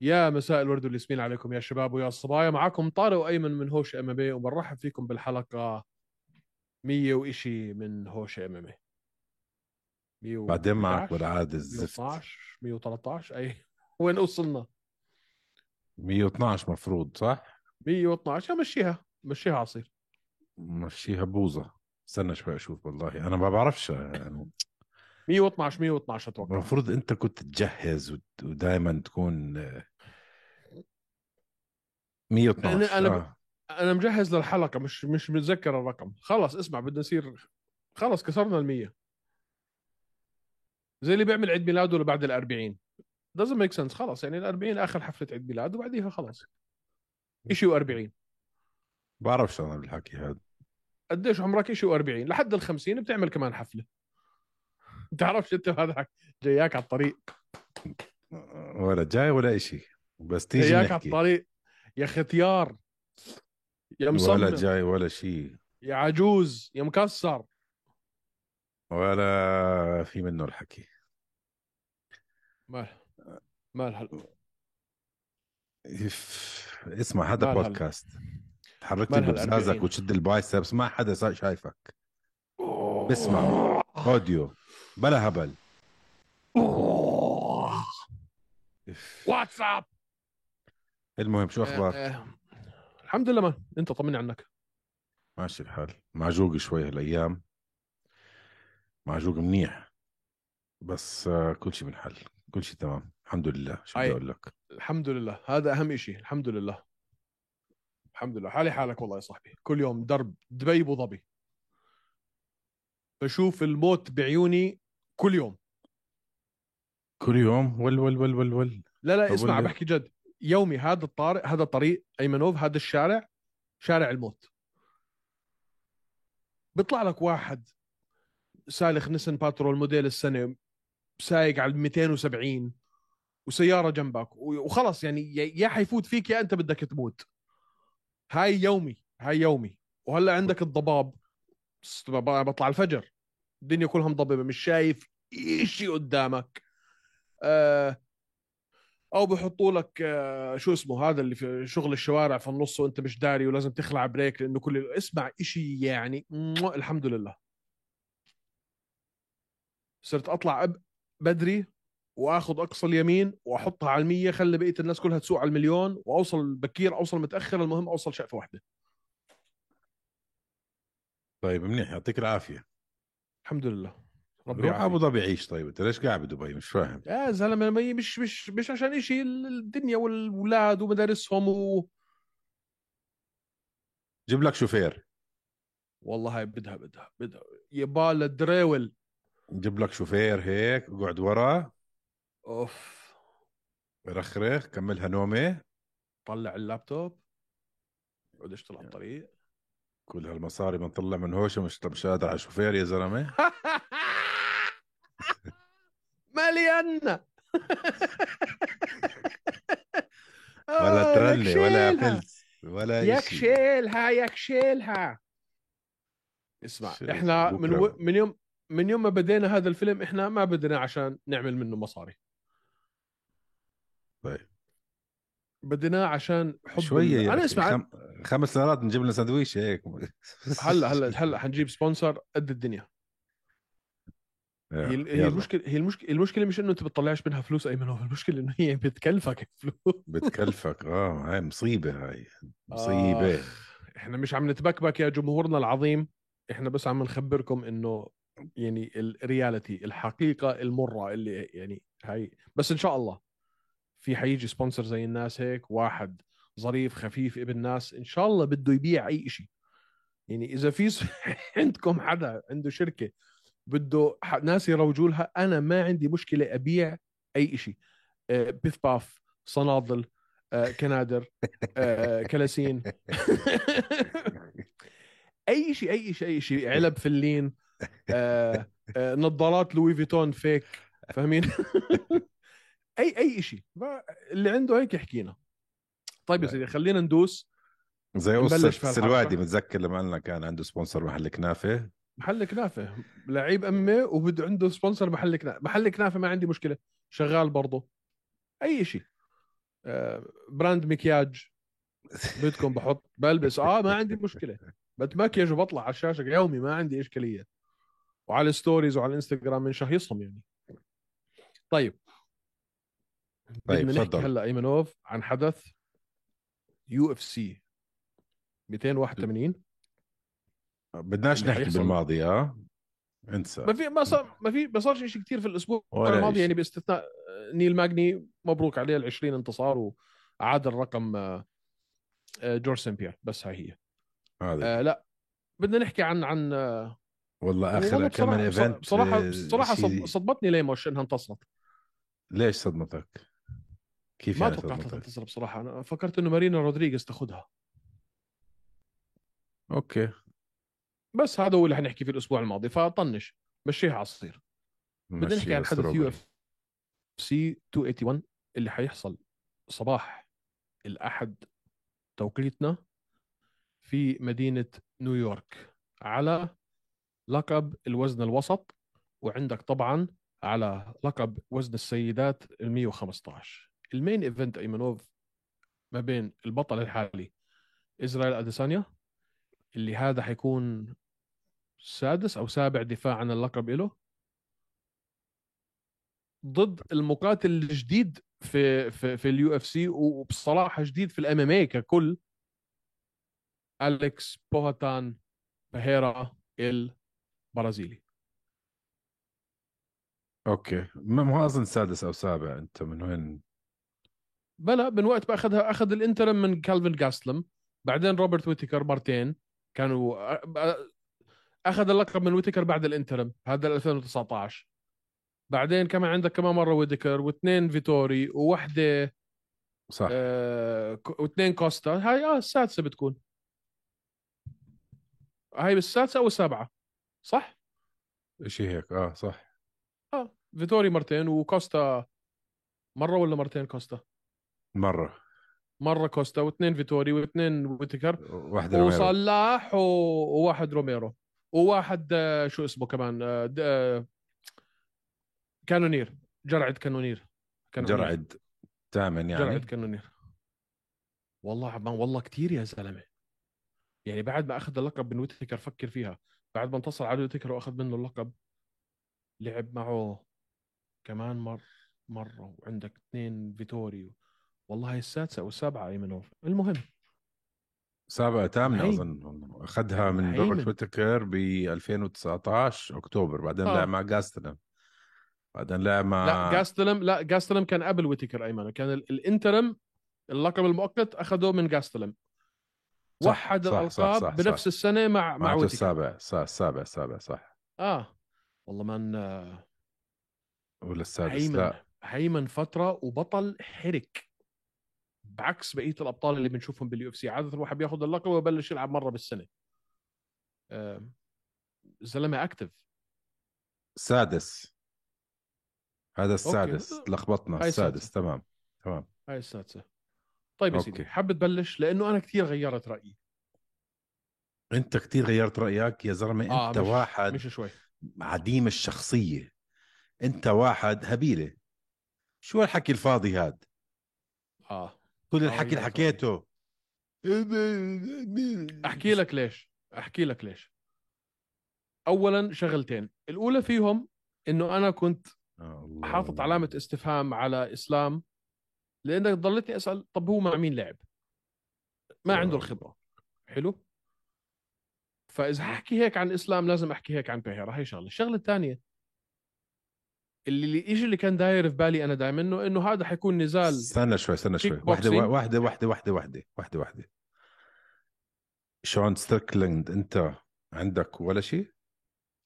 يا مساء الورد والياسمين عليكم يا شباب ويا الصبايا معكم طارق وأيمن من هوش إم بي وبنرحب فيكم بالحلقة 100 وإشي من هوش إم إم اي بعدين معك بالعادة الزفت. 112 113 أي وين وصلنا؟ 112 مفروض صح؟ 112 مشيها مشيها عصير. مشيها بوظة استنى شوي أشوف والله أنا ما بعرفش يعني 112 112 أتوقع. المفروض أنت كنت تجهز ودائما تكون 112 أنا أنا آه. أنا مجهز للحلقة مش مش متذكر الرقم. خلص اسمع بدنا نصير خلص كسرنا ال100 زي اللي بيعمل عيد ميلاده اللي بعد ال40 doesn't make sense. خلص يعني ال40 آخر حفلة عيد ميلاد وبعديها خلص شيء و40 بعرفش أنا بالحكي هذا. قديش عمرك شيء و40 لحد ال50 بتعمل كمان حفلة. بتعرفش انت هذا جاياك على الطريق. ولا جاي ولا إشي. بس تيجي جاياك على الطريق. يا ختيار. يا ولا مصمم. جاي ولا شيء يا عجوز. يا مكسر. ولا في منه الحكي. مال. مال. إف- اسمع هذا. بودكاست. تحرك لي هالأربعين. ببزازك وتشد ال biceps. ما حدا شايفك. بسمع. audio. بلا هبل. واتساب المهم شو آه، آه. الحمد لله man أنت طمني عنك. ماشي الحال. معجوق شوي هالأيام. معجوق منيح. بس آه، كل شيء بنحل كل شيء تمام. الحمد لله. شو بدي. أقول لك؟ الحمد لله. هذا أهم شيء الحمد لله. الحمد لله. حالي حالك والله يا صاحبي. كل يوم درب دبي أبو ظبي. بشوف الموت بعيوني كل يوم. كل يوم؟ ول ول ول ول ول. لا لا اسمع بحكي جد. يومي هذا الطارق هذا الطريق أيمنوف هذا الشارع شارع الموت. بيطلع لك واحد سالخ نسن باترول موديل السنة سايق على 270 وسيارة جنبك وخلص يعني يا حيفوت فيك يا أنت بدك تموت. هاي يومي هاي يومي. وهلأ عندك الضباب. بطلع الفجر. الدنيا كلها مضببة مش شايف شيء قدامك. آه أو بحطوا لك آه شو اسمه هذا اللي في شغل الشوارع في النص وأنت مش داري ولازم تخلع بريك لأنه كل اسمع إشي يعني. الحمد لله. صرت أطلع بدري وآخذ أقصى اليمين وأحطها على المية خلي بقية الناس كلها تسوق على المليون وأوصل بكير أوصل متأخر المهم أوصل شقفة واحدة. طيب منيح يعطيك العافية. الحمد لله. ربي روح ابو ظبي عيش طيب. أنت ليش قاعد بدبي؟ مش فاهم. يا زلمة مش مش مش عشان إشي الدنيا والولاد ومدارسهم و... جيب لك شوفير. والله هاي بدها بدها. بدها يبال الدريول. جيب لك شوفير هيك اقعد ورا. أوف. رخرخ كملها نومه طلع اللابتوب. عود اشتغل على الطريق. كل هالمصاري بنطلع من هوشة مش مش قادر على شوفير يا زلمة؟ مليانة ولا ترلي ولا. فلس ولا ياك شيلها ياك شيلها اسمع إحنا من. و... من يوم من يوم ما بدينا هذا الفيلم إحنا ما بدنا عشان نعمل منه مصاري. طيب. بديناه عشان حب شوية ال- يا أنا. أسمع خم... خمس ليرات نجيب لنا سندويشه هيك هلأ هلأ هلأ حنجيب سبونسر قد الدنيا هي هي. المشكلة هي المشكلة المشكلة مش إنه أنت بتطلعش منها فلوس ايمن المشكلة إنه هي بتكلفك فلوس بتكلفك آه هاي مصيبة هاي مصيبة آخ، إحنا مش عم نتبكبك يا جمهورنا العظيم إحنا بس عم نخبركم إنه يعني ال reality الحقيقة المرة اللي يعني هاي بس إن شاء الله في حيجي sponsor زي الناس هيك واحد ظريف خفيف ابن ناس إن شاء الله بده يبيع أي شيء يعني إذا في س- عندكم حدا عنده شركة بده ناس يروجوا لها أنا ما عندي مشكلة أبيع أي شيء بيث باف صنادل آه كنادر آه كلاسين. أي شيء أي شيء أي شيء علب فلين آه نظارات لوي فيتون فيك. فاهمين أي أي شيء اللي عنده هيك يحكينا طيب يا سيدي خلينا ندوس. زي الحلقة. سلوادي متذكر لما قلنا كان عنده سبونسر محل كنافة؟ محل كنافة. لعيب أمة وبده عنده سبونسر محل كنافه محل كنافة ما عندي مشكلة. شغال برضه. أي شيء آه، brand مكياج. بدكم بحط. بلبس. آه ما عندي مشكلة. بتمكيج وبطلع على الشاشة يومي ما عندي إشكالية. وعلى ال stories وعلى الانستغرام من شهيصهم يعني. طيب. طيب بدنا نحكي هلا أيمنوف عن حدث UFC 281 بدناش نحكي حيحصل. بالماضي آه انسى. ما في ما صار ما في ما صارش شيء كثير في الأسبوع الماضي. يعني باستثناء نيل ماجني مبروك عليه ال 20 انتصار وعاد الرقم آه، آه، جورج سمبير بس هاي هي. هذا آه لا بدنا نحكي عن عن آه، والله أخر والله كم من بصراحة event آه، شي- صد- صدمتني ليموش انها انتصرت ليش صدمتك؟ كيف ما يعني صدمتك؟ تنتصر بصراحة. أنا فكرت إنه مارينا رودريغيز تاخذها okay. بس هذا هو اللي حنحكي فيه الأسبوع الماضي فطنش. مشيها على الصير. بدنا نحكي عن حدث. UFC 281 اللي حيحصل صباح الأحد توقيتنا في مدينة نيويورك. على لقب الوزن الوسط وعندك طبعا على لقب وزن السيدات ال 115 ال main event أيمنوف ما بين البطل الحالي إسرائيل أديسانيا اللي هذا حيكون سادس أو سابع دفاع عن اللقب له ضد المقاتل الجديد في في في ال UFC وبصراحة جديد في ال MMA ككل أليكس بواتان بيريرا البرازيلي. okay. ما ما أظن سادس أو سابع أنت من وين؟ بلا من وقت ما اخذها أخذ ال interim من كالفين جاستلم بعدين روبرت ويتيكر مرتين كانوا أخذ اللقب من ويتيكر بعد ال interim هذا 2019 بعدين كمان عندك كمان مرة ويتيكر واثنين فيتوري ووحدة صح. آه واثنين كوستا. هاي آه السادسة بتكون. هاي بالسادسة أو السابعة صح؟ شيء هيك آه صح. آه فيتوري مرتين وكوستا مرة ولا مرتين كوستا؟ مرة. مرة كوستا واثنين فيتوري واثنين ويتيكر واحدة روميرو. وصلاح و... وواحد روميرو. وواحد آه، شو اسمه كمان آه، د- آه، كانونير جارد كانونير. كانونير. جارد ثامن يعني. جارد كانونير. والله عمان والله كثير يا زلمة. يعني بعد ما أخذ اللقب من ويتكر فكر فيها. بعد ما انتصر على ويتكر وأخذ منه اللقب لعب معه كمان مر مرة. وعندك اثنين فيتوري والله هي السادسة أو السابعة ايمنوف المهم. سابعة ثامنة هيمن. أظن. أخذها من. روبرت ويتكر ب 2019 أكتوبر. بعدين آه. لعب مع جاستلم بعدين لعب مع لا جاستلم لا جاستلم كان قبل ويتكر أيمن. كان ال- الإنترم اللقب المؤقت اخذه من جاستلم صح، وحد صح، صح، الألقاب صح، بنفس صح. السنة مع مع ويتكر. السابع. صح السابع السابع صح. آه. والله من آه، ولا السادس؟ هيمن لا هيمن فترة وبطل حرك. بعكس بقية الأبطال اللي بنشوفهم بال UFC عادة الواحد بياخذ اللقب ويبلش يلعب مرة بالسنة. آه، زلمة active سادس. هذا السادس. لخبطنا. هاي السادس. تمام. تمام. هاي السادسة. طيب يا أوكي. سيدي حاب تبلش؟ لأنه أنا كثير غيرت رأيي. أنت كتير غيرت رأيك يا زلمة. آه أنت مش واحد مش شوي. عديم الشخصية. أنت واحد هبيلة. شو الحكي الفاضي هاد؟ آه. كل آه، الحكي اللي حكيته. أحكي لك ليش. أحكي لك ليش. اولا شغلتين. الأولى فيهم إنه أنا كنت. حاطط علامة استفهام على إسلام لأنك ضلتني أسأل طب هو مع مين لعب؟ ما. عنده الخبرة. حلو؟ فإذا حكي هيك عن إسلام لازم أحكي هيك عن بيريرا هي شغلة. الشغلة الثانية اللي الشيء اللي كان داير في بالي أنا دائما انه إنه هذا حيكون نزال استنى شوي استنى شوي boxing. واحدة واحدة واحدة واحدة واحدة واحدة شون ستريكلند أنت عندك ولا شيء؟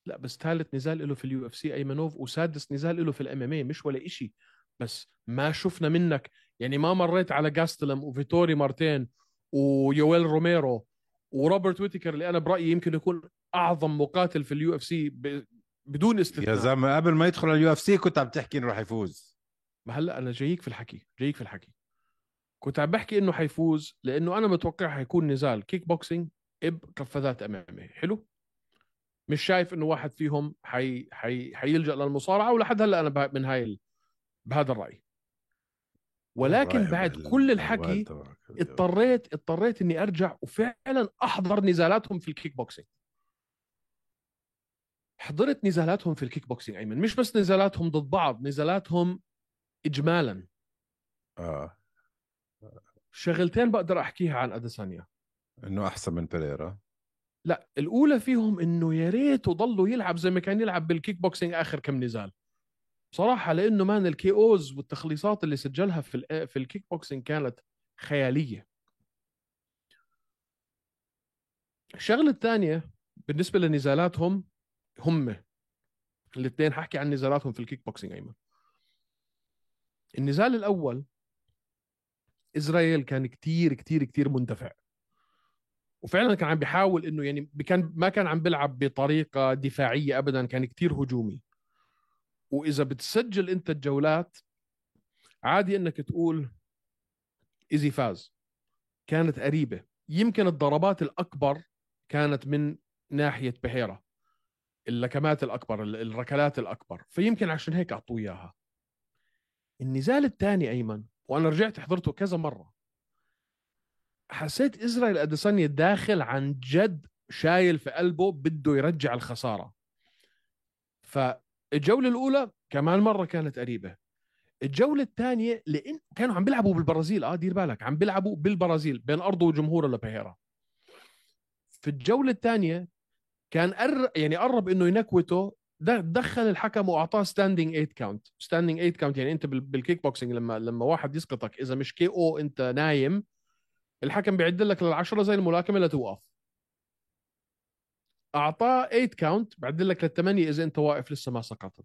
لا بس ثالث نزال له في ال UFC أيمنوف وسادس نزال له في ال MMA مش ولا إشي بس ما شفنا منك يعني ما مريت على جاستلم وفيتوري مرتين ويويل روميرو وروبرت ويتكر اللي أنا برأيي يمكن يكون أعظم مقاتل في ال UFC بدون يا استثناء. زلمة قبل ما يدخل ال UFC كنت عم تحكي إنه راح يفوز ما هلأ أنا جايك في الحكي جايك في الحكي. كنت عم بحكي إنه حيفوز لأنه أنا متوقع حيكون نزال كيك بوكسينج بقفازات MMA. حلو؟ مش شايف إنه واحد فيهم حي حي حيلجأ للمصارعة ولحد هلأ أنا من هاي ال... بهذا الرأي. ولكن بعد كل الحكي. اضطريت اضطريت إني أرجع وفعلا أحضر نزالاتهم في الكيك بوكسينج حضرت نزالاتهم في الكيك بوكسينج أيمن. مش بس نزالاتهم ضد بعض نزالاتهم اجمالا. آه. شغلتين بقدر أحكيها عن أديسانيا. إنه أحسن من بيريرا لا الأولى فيهم إنه يا ريته ضلوا يلعب زي ما كان يلعب بالكيك بوكسينج آخر كم نزال. بصراحة لأنه man ال KOs والتخليصات اللي سجلها في ال- في الكيك بوكسينج كانت خيالية. الشغلة الثانية بالنسبة لنزالاتهم هم الاثنين حكي عن نزالاتهم في الكيك بوكسينج أيمن. النزال الأول إسرائيل كان كتير كتير كتير مندفع. وفعلا كان عم بيحاول إنه يعني كان ما كان عم بيلعب بطريقة دفاعية ابدا كان كتير هجومي. وإذا بتسجل أنت الجولات عادي إنك تقول ايزي فاز. كانت قريبة. يمكن الضربات الأكبر كانت من ناحية بحيرة. اللكمات الأكبر ال- الركلات الأكبر. فيمكن عشان هيك أعطوه إياها. النزال الثاني أيمن وأنا رجعت حضرته كذا مرة. حسيت إسرائيل اديسانيا داخل عن جد شايل في قلبه بده يرجع الخسارة. فالجولة الأولى كمان مرة كانت قريبة. الجولة الثانية لإن كانوا عم بيلعبوا بالبرازيل. آه دير بالك عم بيلعبوا بالبرازيل بين أرضه وجمهوره لبيهيرا في الجولة الثانية كان قر... يعني قرب إنه ينكوته دخل الحكم وأعطاه standing 8 count standing 8 count يعني أنت بال- بالكيك بوكسينج لما لما واحد يسقطك إذا مش KO أنت نايم الحكم بيعد لك للعشرة زي الملاكمة لتوقف أعطاه 8 count بعد لك للثمانيه إذا أنت واقف لسه ما سقطت.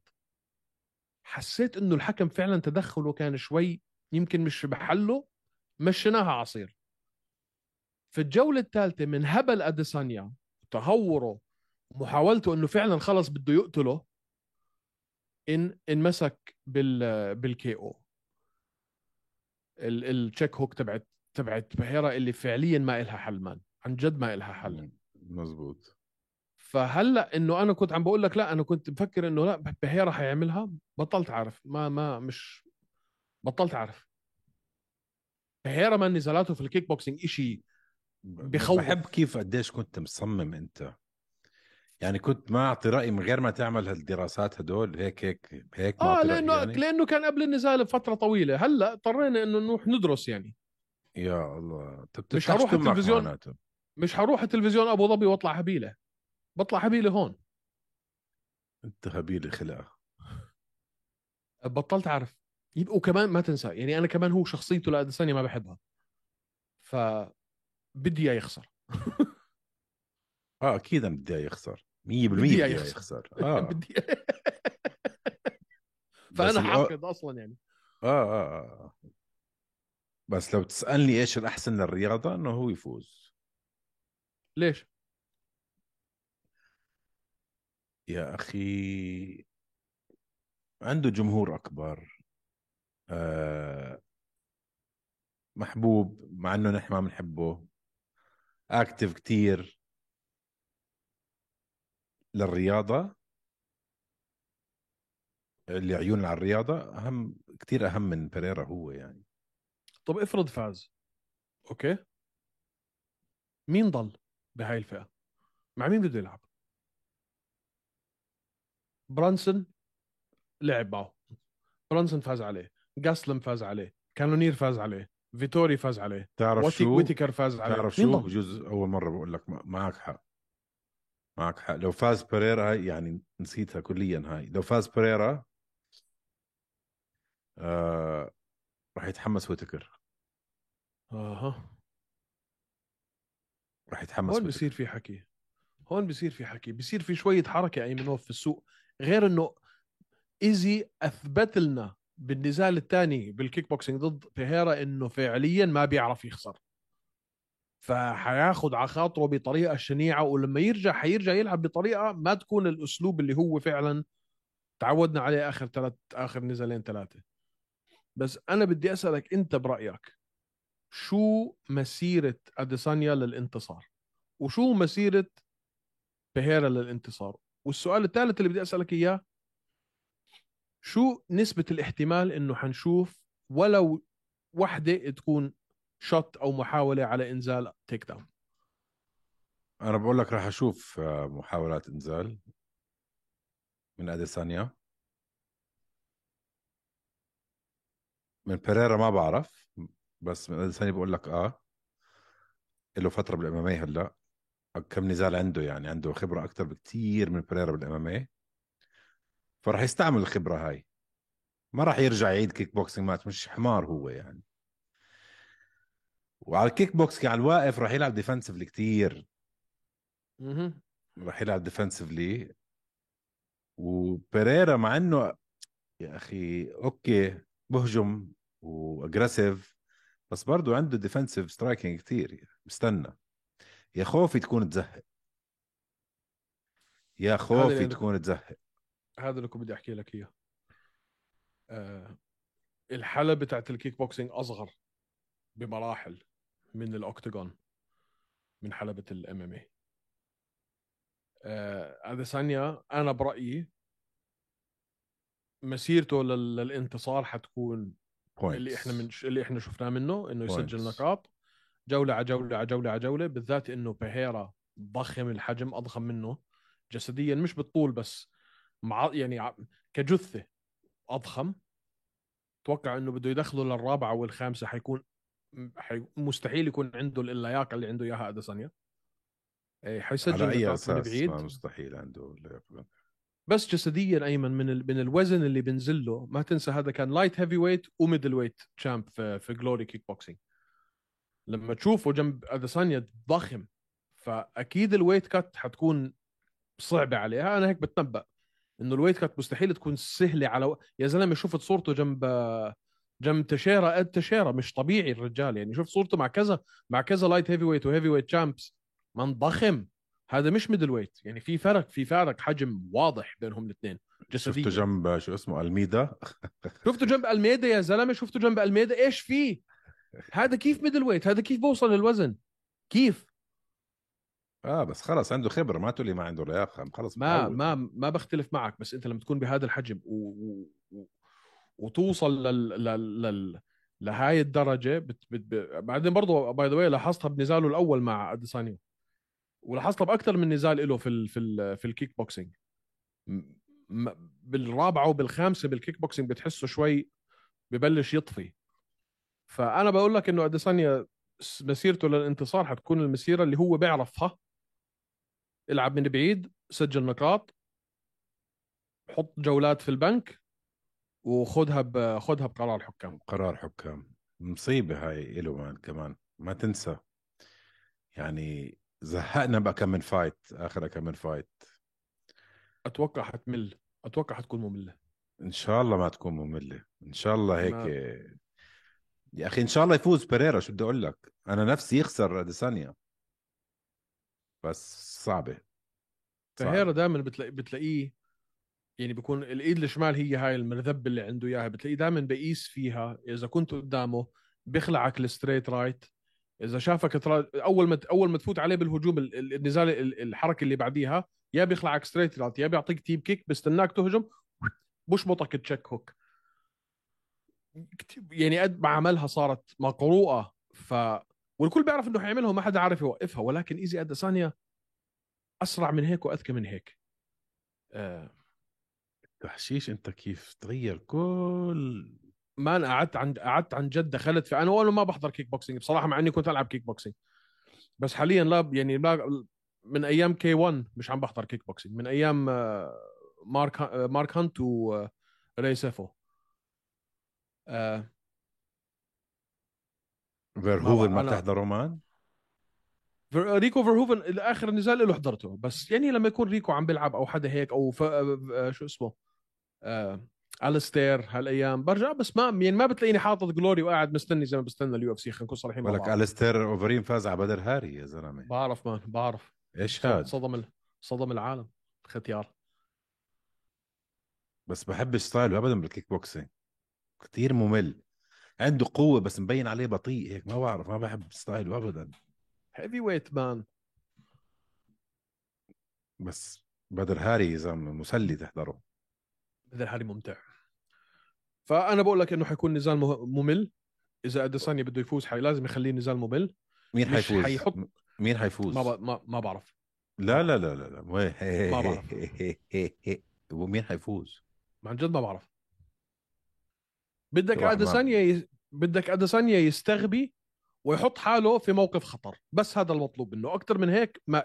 حسيت إنه الحكم فعلا تدخله كان شوي يمكن مش بحله مشيناها عصير. في الجولة الثالثة من هبل أديسانيا تهوره ومحاولته إنه فعلا خلص بده يقتله إن انمسك بال بال KO. ال check hook تبعت تبعت بيريرا اللي فعليا ما إلها حل man عن جد ما إلها حل. مزبوط. فهلأ إنه أنا كنت عم بقول لك لأ أنا كنت مفكر إنه لأ بيريرا حيعملها بطلت عارف ما ما مش بطلت عارف بيريرا ما نزالاته في الكيك بوكسينج إشي بخوف. بحب كيف قديش كنت مصمم أنت. يعني كنت ما أعطي رايي من غير ما تعمل هالدراسات هدول هيك هيك هيك آه لأنه يعني. لأنه كان قبل النزال بفترة طويلة. هلأ اضطرينا إنه نروح ندرس يعني. يا الله. طب مش هروح التلفزيون. مش هروح التلفزيون أبو ظبي وأطلع هبيلة. بطلع هبيلة هون. أنت هبيل خلقه بطلت أعرف. وكمان ما تنسى يعني أنا كمان هو شخصيته لاديسانيا ما بحبها. ف بدي إياه يخسر. آه أكيد أنا بدي إياه يخسر. 100% بدي إياه يخسر. آه. بدي فأنا حاقد أصلا يعني. آه, آه, آه بس لو تسألني إيش الأحسن للرياضة إنه هو يفوز. ليش؟ يا أخي عنده جمهور أكبر. آه محبوب مع إنه نحن ما بنحبه. اكتف كتير. للرياضة اللي عيون على الرياضة أهم كتير أهم من بيريرا هو يعني. طب افرض فاز. okay. مين ضل بهاي الفئة؟ مع مين بده يلعب؟ برانسون لعب معه. برانسون فاز عليه. جاسلم فاز عليه. كانونير فاز عليه. فيتوري فاز عليه. تعرف شو؟ ويتكر فاز عليه. تعرف شو؟ بجوز أول مرة بقول لك معك حق. معك حق. لو فاز بيريرا هاي يعني نسيتها كليا هاي. لو فاز بيريرا آه راح يتحمس ويتكر. آها. راح يتحمس هون. بصير في حكي. هون بصير في حكي. بصير في شوية حركة إيمانوف في السوق. غير إنه Izzy اثبت لنا بالنزال الثاني بالكيك بوكسينج ضد بيريرا إنه فعليا ما بيعرف يخسر. فحياخد على خاطره بطريقة شنيعة ولما يرجع حيرجع يلعب بطريقة ما تكون الأسلوب اللي هو فعلا تعودنا عليه آخر ثلاث آخر نزالين ثلاثة بس أنا بدي أسألك أنت برأيك شو مسيرة أديسانيا للانتصار؟ وشو مسيرة بيهيرا للانتصار؟ والسؤال الثالث اللي بدي أسألك إياه شو نسبة الاحتمال إنه حنشوف ولو وحدة تكون شوت أو محاولة على إنزال تيك داون أنا بقول لك راح أشوف آه، محاولات إنزال. من أديسانيا. من بيريرا ما بعرف بس من أديسانيا بقول لك آه. له فترة بال MMA هلأ. كم نزال عنده يعني عنده خبرة أكثر بكثير من بيريرا بال MMA فراح يستعمل الخبرة هاي. ما راح يرجع يعيد kickboxing match مش حمار هو يعني. وعلى ال kickbox على الواقف راح يلعب defensively كثير مهم. راح يلعب defensively وبيريرا مع إنه يا أخي okay بهجم و aggressive بس برضه عنده defensive striking كثير بستنى يا خوفي تكون تزهق. يا خوفي تكون تزهق. هذا اللي كنت بدي أحكي لك إياه. آه الحلبة بتاعت الكيك بوكسينج أصغر بمراحل. من ال octagon من حلبة ال MMA أديسانيا أنا برأيي مسيرته لل- للانتصار حتكون بوينتس اللي إحنا من اللي إحنا شفناه منه إنه يسجل Points. نقاط. جولة على جولة على جولة على جولة بالذات إنه بيهيرا ضخم الحجم أضخم منه جسديا مش بالطول بس مع يعني كجثة أضخم. أتوقع إنه بده يدخله للرابعة والخامسة حيكون حي... مستحيل يكون عنده اللياقة اللي عنده إياها اديسانيا إيه، حيسجل على أي أساس؟ بعيد. ما مستحيل عنده لياقة. بس جسديا أيمن من ال... من الوزن اللي بنزل له. ما تنسى هذا كان light heavyweight و middleweight champ في في Glory kickboxing لما تشوفه جنب اديسانيا ضخم فأكيد ال weight cut حتكون صعبة عليها أنا هيك بتنبأ إنه ال weight cut مستحيل تكون سهلة على و... يا زلمة شفت صورته جنب جنب تيشيرا إد تيشيرا مش طبيعي الرجال. يعني شوف صورته مع كذا مع كذا light heavyweight و heavyweight champs من ضخم. هذا مش middleweight يعني في فرق في فرق حجم واضح بينهم الاثنين. جسديا. شفته جنب شو اسمه ألميدا؟ شفته جنب ألميدا يا زلمة؟ شفته جنب ألميدا؟ إيش فيه هذا كيف middleweight هذا كيف بوصل للوزن؟ كيف؟ آه بس خلص عنده خبرة. ما تقول لي ما عنده لياقة. خلص ما متعود. ما ما بختلف معك. بس أنت لما تكون بهذا الحجم و... وتوصل لل... لل... لل... لهاي الدرجة بت... بت... بعدين برضه by the لاحظتها بنزاله الأول مع أديسانيا ولاحظتها بأكثر من نزال له في ال... في ال... في الكيك بوكسينج. م... بالرابعة وبالخامسة بالكيك بوكسينج بتحسه شوي ببلش يطفي. فأنا بقول لك إنه أديسانيا مسيرته للانتصار حتكون المسيرة اللي هو بيعرفها. العب من بعيد سجل نقاط حط جولات في البنك وخذها ب... خذها بقرار حكام قرار حكام مصيبة هاي man كمان. ما تنسى. يعني زهقنا بقى كم من fight اخر كم من fight أتوقع حتمل. أتوقع حتكون مملة. إن شاء الله ما تكون مملة. إن شاء الله هيك ما- يا أخي إن شاء الله يفوز بيريرا. شو بدي أقول لك؟ أنا نفسي يخسر اديسانيا بس صعبة. صعبة. بيريرا دائما بتلاقي بتلاقيه يعني بيكون الإيد الشمال هي هاي المرذبه اللي عنده إياها بتلاقيه دائما بقيس فيها. إذا كنت قدامه بيخلعك ال straight right إذا شافك ترا... أول ما أول ما تفوت عليه بالهجوم ال- ال- النزال ال- الحركة اللي بعديها يا بيخلعك straight right يا بيعطيك teep kick بستناك تهجم بشبطك check hook يعني قد ما عملها صارت مقروءة. ف والكل بيعرف إنه حيعملها وما حدا عارف يوقفها ولكن ايزي اديسانيا أسرع من هيك وأذكى من هيك. آه. تحشيش أنت كيف تغير كل ما أنا قعدت عن قعدت عن جد دخلت في أنا وأنا ما بحضر كيك بوكسينج بصراحة مع إني كنت ألعب كيك بوكسينج بس حاليا لا يعني لا من أيام K 1 مش عم بحضر كيك بوكسينج من أيام آه، مارك مارك هانت وراي سيفو آه فيرهوفن ما أنا- بتحضره man ريكو فيرهوفن اخر نزال له حضرته بس يعني لما يكون ريكو عم بيلعب أو حدا هيك أو ف... آه، شو اسمه؟ آه الستير هالايام. برجع بس ما يعني ما بتلاقيني حاطط Glory وقاعد مستني زي ما بستنى ال UFC. خلينا نكون صريحين مع ولك. الستير أوفريم فاز على بدر هاري يا زلمة. بعرف man بعرف. إيش هاد؟ صدم صدم العالم. ختيار. بس بحبش style ه ابدا بالكيك بوكسينج. كثير ممل. عنده قوة بس مبين عليه بطيء. هيك ما بعرف ما بحب style ه ابدا. heavyweight man. بس بدر هاري يا زلمة مسلي تحضره. بدر الحالي ممتع. فأنا بقول لك إنه حيكون نزال ممل. إذا اديسانيا بده يفوز حي لازم يخليه نزال ممل. مين حيفوز؟ حيحط- مين حيفوز؟ ما ب... ما, ما بعرف. لا لا لا لا لا ما بعرف. ومين حيفوز؟ عن جد ما بعرف. بدك أديسانيا ي... بدك أديسانيا يستغبي ويحط حاله في موقف خطر. بس هذا المطلوب منه. أكثر من هيك ما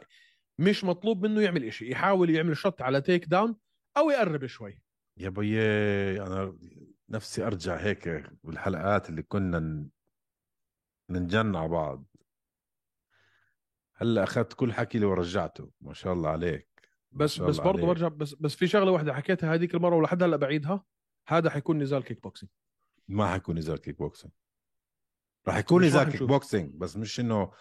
مش مطلوب منه يعمل إشي. يحاول يعمل شوت على تيك داون أو يقرب شوي. يا بيي أنا نفسي أرجع هيك بالحلقات اللي كنا ننجن على بعض. هلأ أخذت كل حكي اللي ورجعته. ما شاء الله عليك. بس شاء بس الله برضه. برجع بس بس في شغلة واحدة حكيتها هذيك المرة ولحد هلأ بعيدها. هذا حيكون نزال كيك بوكسينج. ما حيكون نزال كيك بوكسينج. راح يكون نزال كيك. بوكسينج بس مش إنه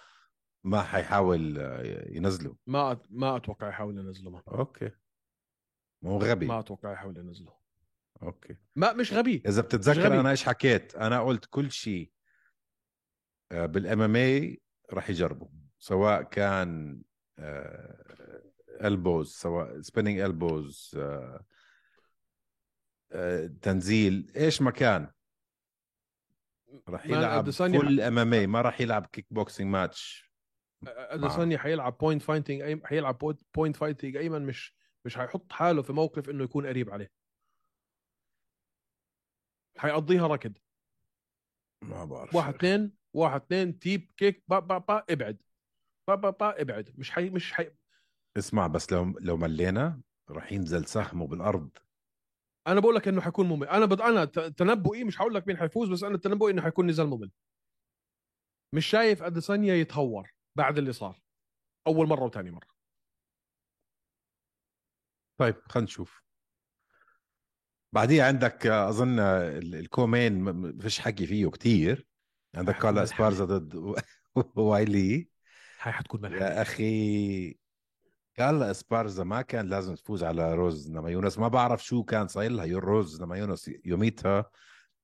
ما حيحاول آه، ينزله ما. ما أتوقع يحاول ينزله ما, okay. مو غبي. ما أتوقع يحاول ينزله. okay. ما مش غبي. إذا بتتذكر غبي. أنا إيش حكيت؟ أنا قلت كل شيء بال MMA راح يجربه سواء كان elbows سواء spinning elbows تنزيل إيش ما كان. راح يلعب full MMA ما راح يلعب kickboxing match اديسانيا حيلعب point fighting. حيلعب point fighting أيمن مش مش حيحط حاله في موقف إنه يكون قريب عليه. حيقضيها ركض. ما بعرف واحد اثنين واحد اثنين teep kick با با با ابعد. با با با ابعد. مش حي مش حي. اسمع بس لو لو ملينا راح ينزل سهمه بالأرض. أنا بقول لك إنه حيكون ممل. أنا بد... أنا تنبؤي مش هقول لك مين حيفوز بس أنا تنبؤي إنه حيكون نزال ممل. مش شايف اديسانيا يتهور بعد اللي صار أول مرة وثاني مرة. طيب خلينا نشوف. بعديها عندك أظن ال- ال co-main م- م- فيش حكي فيه كتير. عندك كارلا ملحمة. اسبارزا ضد وايلي. هاي حتكون ملحمه يا أخي كارلا اسبارزا ما كان لازم تفوز على روز نمايونس ما بعرف شو كان صاير لها. روز نمايونس يوميتها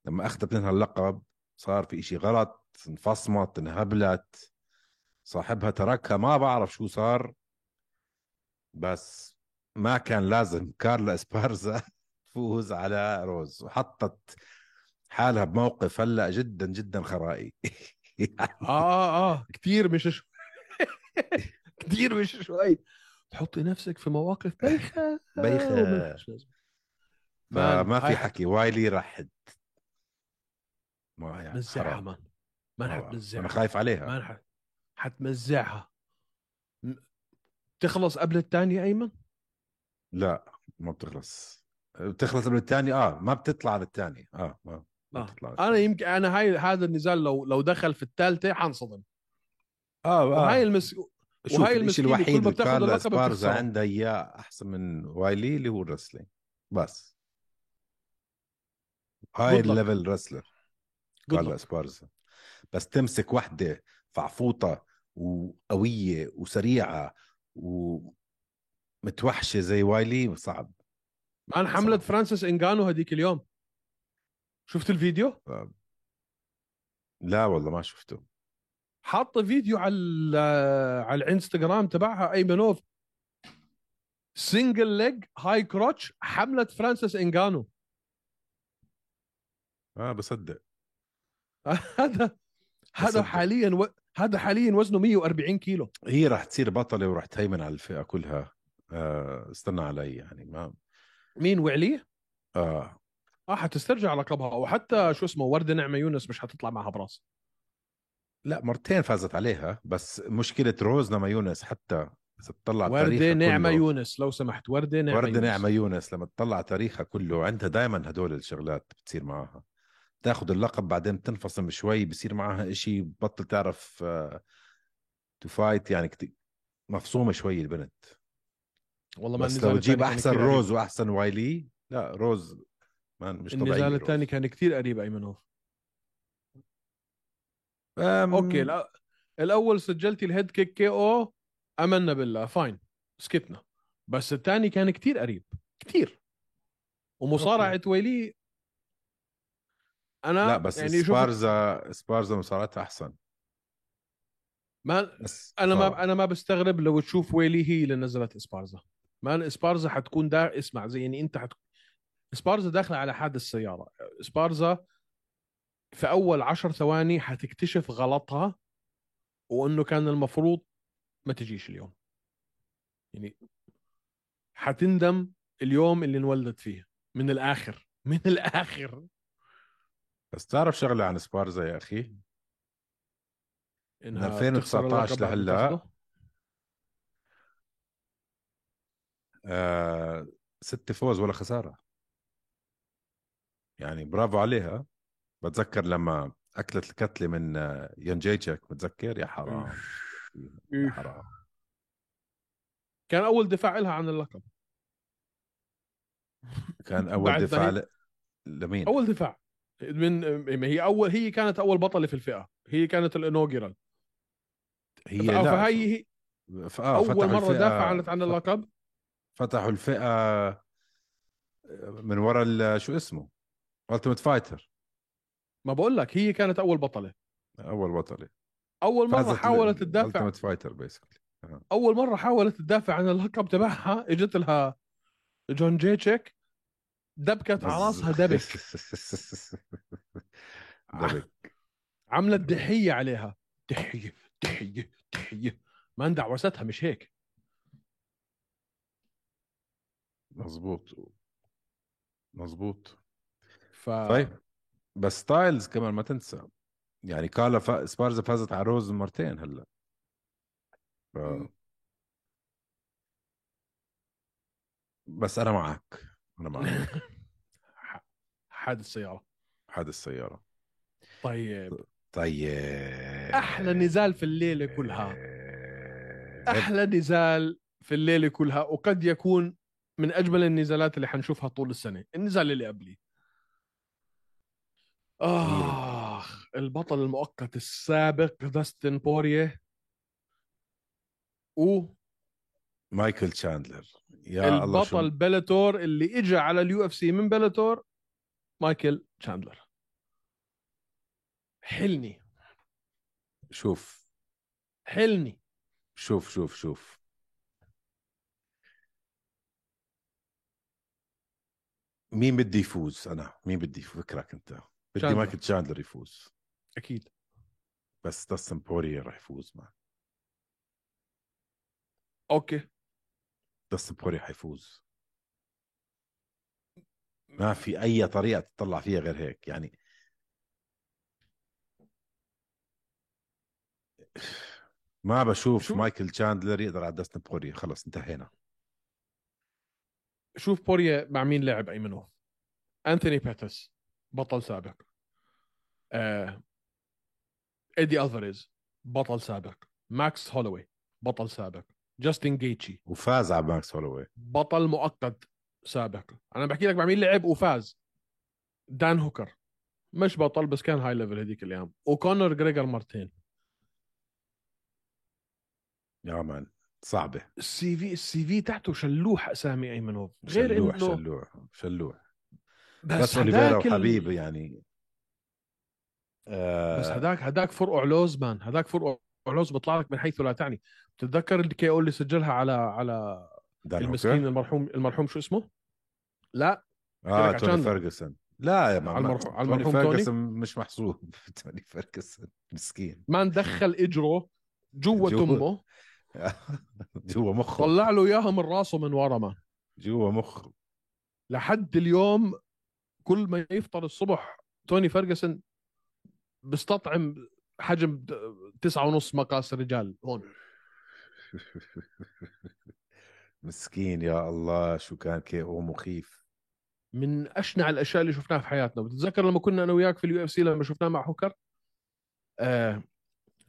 لما أخذت منها اللقب صار في إشي غلط انفصمت انهبلت. صاحبها تركها. ما بعرف شو صار. بس ما كان لازم كارلا اسبارزا تفوز على روز وحطت حالها بموقف هلا جدا جدا خرائي. آه آه. كثير مش شو... كثير مش شوي. تحطي نفسك في مواقف بايخه بايخة. وملهاش لازمة. فما في هاي حكي. وايلي راح ت- ما يعني مزعها. مان ما ما بعرف. حتمزعها أنا خايف عليها. ما. حتمزعها تخلص قبل الثانية أيمن؟ لا ما بتخلص بتخلص قبل الثاني آه ما بتطلع للثاني آه ما ما آه. بتطلع أنا. يمكن أنا هاي هذا النزال لو لو دخل في الثالثة حنصدم آه وهاي آه المس شوف وهاي الشيء الوحيد اللي بتاخذ اللقب اسبارزا. عندها إياه أحسن من وايلي اللي هو ال wrestling بس high level wrestler كارلا luck. اسبارزا بس تمسك وحدة فعفوطة وقوية وسريعة ومتوحشه زي وايلي صعب أنا حملت صح. فرانسيس انجانو هذيك اليوم. شفت الفيديو؟ لا والله ما شفته. حاطة فيديو على ال- على الإنستغرام تبعها أيمنوف. single leg high crotch حملت فرانسيس انجانو آه بصدق. هذا هذا. حاليا و... هذا حاليا وزنه 140 كيلو. هي راح تصير بطلة وراح تهيمن على الفئة كلها. آه استنى علي يعني ما مين وعليه؟ آه. آه حتسترجع لقبها وحتى شو اسمه ورده نعمة يونس مش حتطلع معها براس. لا مرتين فازت عليها بس مشكلة روز نما يونس حتى إذا تطلع ورده تاريخها نعمة كله. يونس لو سمحت ورده نعمة ورده يونس. نعمة يونس لما تطلع تاريخها كله عندها دائما هدول الشغلات بتصير معها تاخذ اللقب بعدين تنفصم شوي بصير معها إشي بطل تعرف to fight يعني كتير مفصومة شوي البنت. والله ما بس النزال لو تجيب أحسن كثير. روز وأحسن وايلي لا روز man مش النزال طبيعي الثاني كان كتير قريب أيمنوف. أم... okay الأ- الأول سجلتي ال head kick KO آمنا بالله fine سكتنا بس الثاني كان كتير قريب كتير. ومصارعة ويلي أنا لا بس يعني يعني شوف سبارزا سبارزا مصارعتها أحسن. ما بس أنا مصارعة. ما أنا ما بستغرب لو تشوف ويلي هي اللي نزلت اسبارزا man اسبارزا حتكون دا اسمع زي يعني انت حت... اسبارزا داخله على حادث سياره اسبارزا في أول عشر ثواني حتكتشف غلطها وإنه كان المفروض ما تجيش اليوم. يعني حتندم اليوم اللي انولدت فيه من الآخر من الآخر. بس تعرف شغلة عن سبارزا يا أخي؟ من إنها 2019 بتخسر اللقب بعد ما لهلأ آه ست فوز ولا خسارة. يعني برافو عليها. بتذكر لما أكلت الكتلة من آه، يانجيتشك بتذكر؟ يا حرام يا حرام. كان أول دفاع لها عن اللقب. كان أول دفاع ل... لمين؟ أول دفاع. من هي أول هي كانت أول بطلة في الفئة. هي كانت الانوجرال هي لا فهي هي ف... آه أول مرة دافعت عن اللقب. فتحوا الفئة من وراء ال- شو اسمه؟ Ultimate Fighter ما بقول لك هي كانت أول بطلة. أول بطلة. أول مرة حاولت تدافع. Ultimate Fighter basically أول مرة حاولت تدافع عن اللقب تبعها إجت لها جوانا جيتشيك دبكت على راسها دبك. دبك. عملت دحية عليها. دحية دحية دحية. ما اندعوستها مش هيك. مزبوط مزبوط ف طيب بس styles كمان ما تنسى. يعني كارلا ف... سبارزا فازت على روز مرتين هلا. ف... بس أنا معك. أنا معك. حادث سياره حادث السيارة. طيب. طيب. أحلى نزال في الليلة كلها. أحلى نزال في الليلة كلها وقد يكون من أجمل النزالات اللي حنشوفها طول السنة النزال اللي قبلي. آخ البطل المؤقت السابق داستن بوريه و مايكل تشاندلر. يا الله شو البطل بلاتور اللي اجى على ال UFC من بلاتور مايكل تشاندلر. حلني. شوف. حلني. شوف شوف شوف. مين بدي يفوز؟ أنا. مين بدي فكرك أنت. بدي. مايكل تشاندلر يفوز. أكيد. بس داستن بوريا راح يفوز معه. أوكي. داستن بوريا حيفوز ما في أي طريقة تطلع فيها غير هيك. يعني ما بشوف شو؟ مايكل تشاندلر يقدر على داستن بوريا. خلص انتهينا. شوف بوريا مع مين لعب ايمنوف انثوني بيتس بطل سابق. آه. إيدي ألفاريز بطل سابق. ماكس هولوي بطل سابق. جاستن جيتشي. وفاز على ماكس هولوي. بطل مؤقت سابق. أنا بحكي لك مع مين لعب وفاز. دان هوكر. مش بطل بس كان high level هذيك الأيام. وكونر مكجريجر مرتين يا man. صعبة. ال CV ال CV تحته شلوح أسامي أيمنوف غير شلوح إنه شلوح شلوح. بس, بس اوليفيرا وحبيب يعني آه بس هداك هداك فرقع لوز man هداك فرقع لوز بيطلع لك من حيث لا تعني. بتتذكر ال KO اللي سجلها على على المسكين؟ المرحوم المرحوم شو اسمه؟ لا. آه توني فيرجسون لا يا man على ما- المرحوم- على توني المرحوم توني؟ فيرجسون مش محسوب. توني فيرجسون مسكين. man دخل اجره جوا. تمه جوا مخه. طلع له إياها من راسه من ورا man جوا مخه. لحد اليوم كل ما يفطر الصبح توني فيرجسون بيستطعم حجم تسعة ونص مقاس رجال هون. مسكين يا الله شو كان KO مخيف. من أشنع الأشياء اللي شفناها في حياتنا. بتتذكر لما كنا أنا وياك في ال UFC لما شفناه مع هوكر؟ آه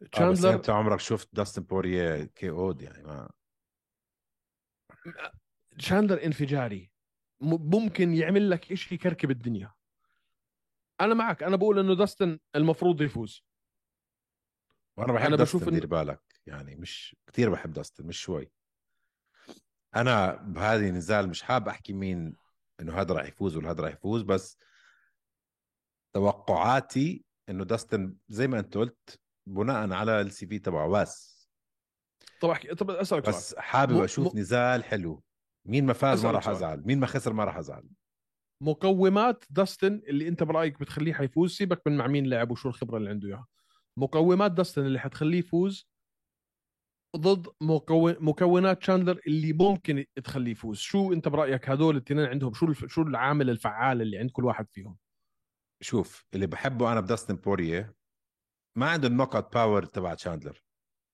آه بس تشاندلر أنت عمرك شفت داستن بوريه KO'd يعني ما تشاندلر انفجاري. ممكن يعمل لك شيء يكركب الدنيا. أنا معك أنا بقول إنه داستن المفروض يفوز. وأنا بحب أنا داستن بشوف دير بالك. يعني مش كثير بحب داستن مش شوي. أنا بهذه النزال مش حاب أحكي مين إنه هذا راح يفوز ولا هذا راح يفوز بس توقعاتي إنه داستن زي ما أنت قلت بناء على السي في تبعه. بس. طب أحكي طب أسألك سؤال. بس حابب مو- أشوف مو- نزال حلو. مين ما فاز ما راح سؤال. أزعل. مين ما خسر ما راح أزعل. مقومات داستن اللي أنت برأيك بتخليه حيفوز؟ سيبك من مع مين لعب وشو الخبرة اللي عنده إياها. مقومات داستن اللي حتخليه يفوز ضد مكون مكونات شاندلر اللي ممكن تخليه يفوز. شو أنت برأيك هدول الاثنين عندهم؟ شو الف... شو العامل الفعال اللي عند كل واحد فيهم؟ شوف اللي بحبه أنا بداستن بوريه ما عنده ال knockout power تبع تشاندلر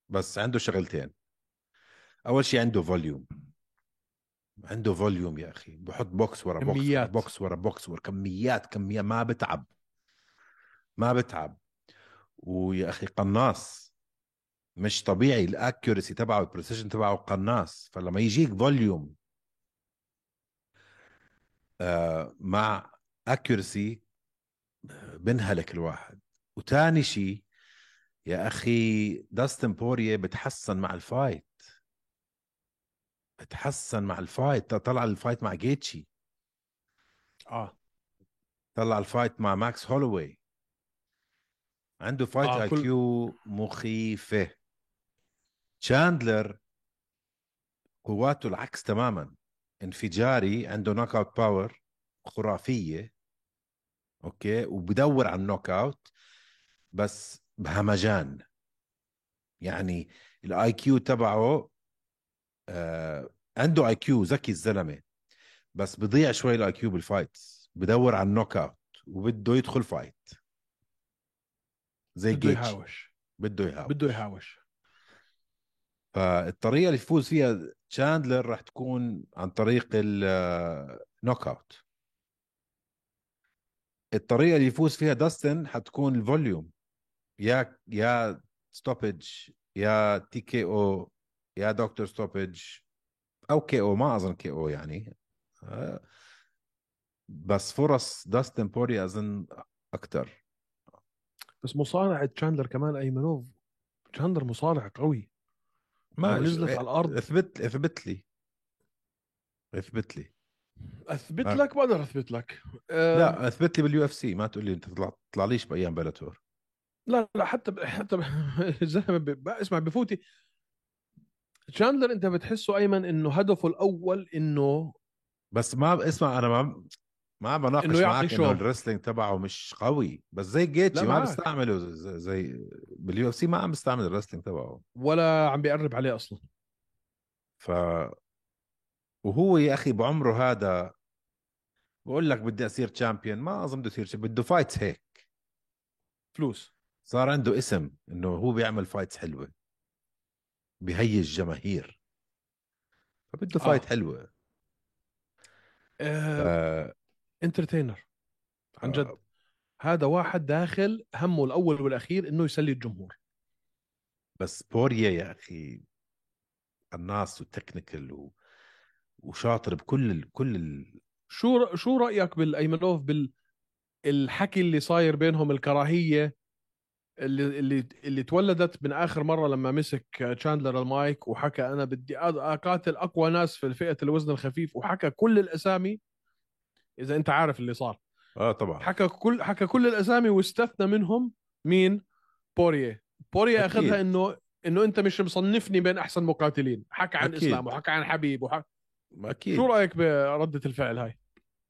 بس عنده شغلتين. أول شيء عنده volume عنده volume يا أخي. بحط بوكس ورا بوكس ورا كميات. بوكس ورا بوكس ورا كميات كميات. ما بتعب. ما بتعب. ويا أخي قناص. مش طبيعي ال accuracy تبعه ال precision تبعه قناص. فلما يجيك volume آه مع accuracy بنهلك الواحد. وتاني شيء يا أخي داستن بوريه بتحسن مع ال fight بتحسن مع ال fight طلع ال fight مع جيتشي آه. طلع ال fight مع ماكس هولوي عنده fight آه، IQ مخيفة. تشاندلر قواته العكس تماما. انفجاري عنده knockout power خرافية. أوكي؟ وبدور على ال knockout بس بهمجان يعني ال IQ تبعه آه عنده IQ ذكي الزلمة بس بضيع شوي ال IQ بال fights بدور على ال knockout وبده يدخل fight زي بده يهاوش. بده يهاوش. بده يهاوش. فالطريقة اللي يفوز فيها تشاندلر راح تكون عن طريق ال knockout. الطريقة اللي يفوز فيها داستن حتكون ال volume يا يا stoppage يا TKO يا doctor stoppage أو KO ما أظن KO يعني. آه، بس فرص داستن بوري أظن أكثر بس مصارعه تشاندلر كمان أيمنوف. تشاندلر مصارع قوي. ما نزلت على الأرض. أثبت أثبت لي. أثبت لي. أثبت آه. لك؟ بقدر أثبت لك. آه لا أثبت لي بال UFC. ما تقول لي أنت تطلع تطلعليش بأيام Bellator لا لا حتى ب... حتى ب... الزلمه ب... ب... اسمع بفوتي. تشاندلر انت بتحسه أيمن إنه هدفه الأول إنه بس ما اسمع أنا ما ما بناقش إنه معك شو. انه ال wrestling تبعه مش قوي. بس زي جيتشي ما معك. بستعمله زي, بال UFC ما عم بستعمل ال wrestling تبعه. ولا عم بيقرب عليه أصلا. ف وهو يا أخي بعمره هذا بقول لك بدي أصير champion ما أظن بده يصير بده fights هيك. فلوس. صار عنده اسم إنه هو بيعمل fights حلوة. بيهيج جماهير. فبده آه. fight حلوة. آه... آه entertainer عن جد. آه. هذا واحد داخل همه الأول والأخير إنه يسلي الجمهور. بس بوريا يا أخي الناس و technical و... وشاطر بكل ال... كل ال... شو شو رأيك بالايمنوف بال الحكي اللي صاير بينهم الكراهية؟ اللي اللي اللي تولدت من آخر مرة لما مسك تشاندلر المايك وحكى أنا بدي أقاتل أقوى ناس في فئة الوزن الخفيف وحكى كل الأسامي. إذا أنت عارف اللي صار. آه طبعا. حكى كل حكى كل الأسامي واستثنى منهم مين؟ بوريه بوريه أكيد. أخذها إنه إنه أنت مش مصنفني بين أحسن مقاتلين. حكى عن أكيد. اسلام وحكى عن حبيب وحكى أكيد. شو رأيك بردة الفعل هاي؟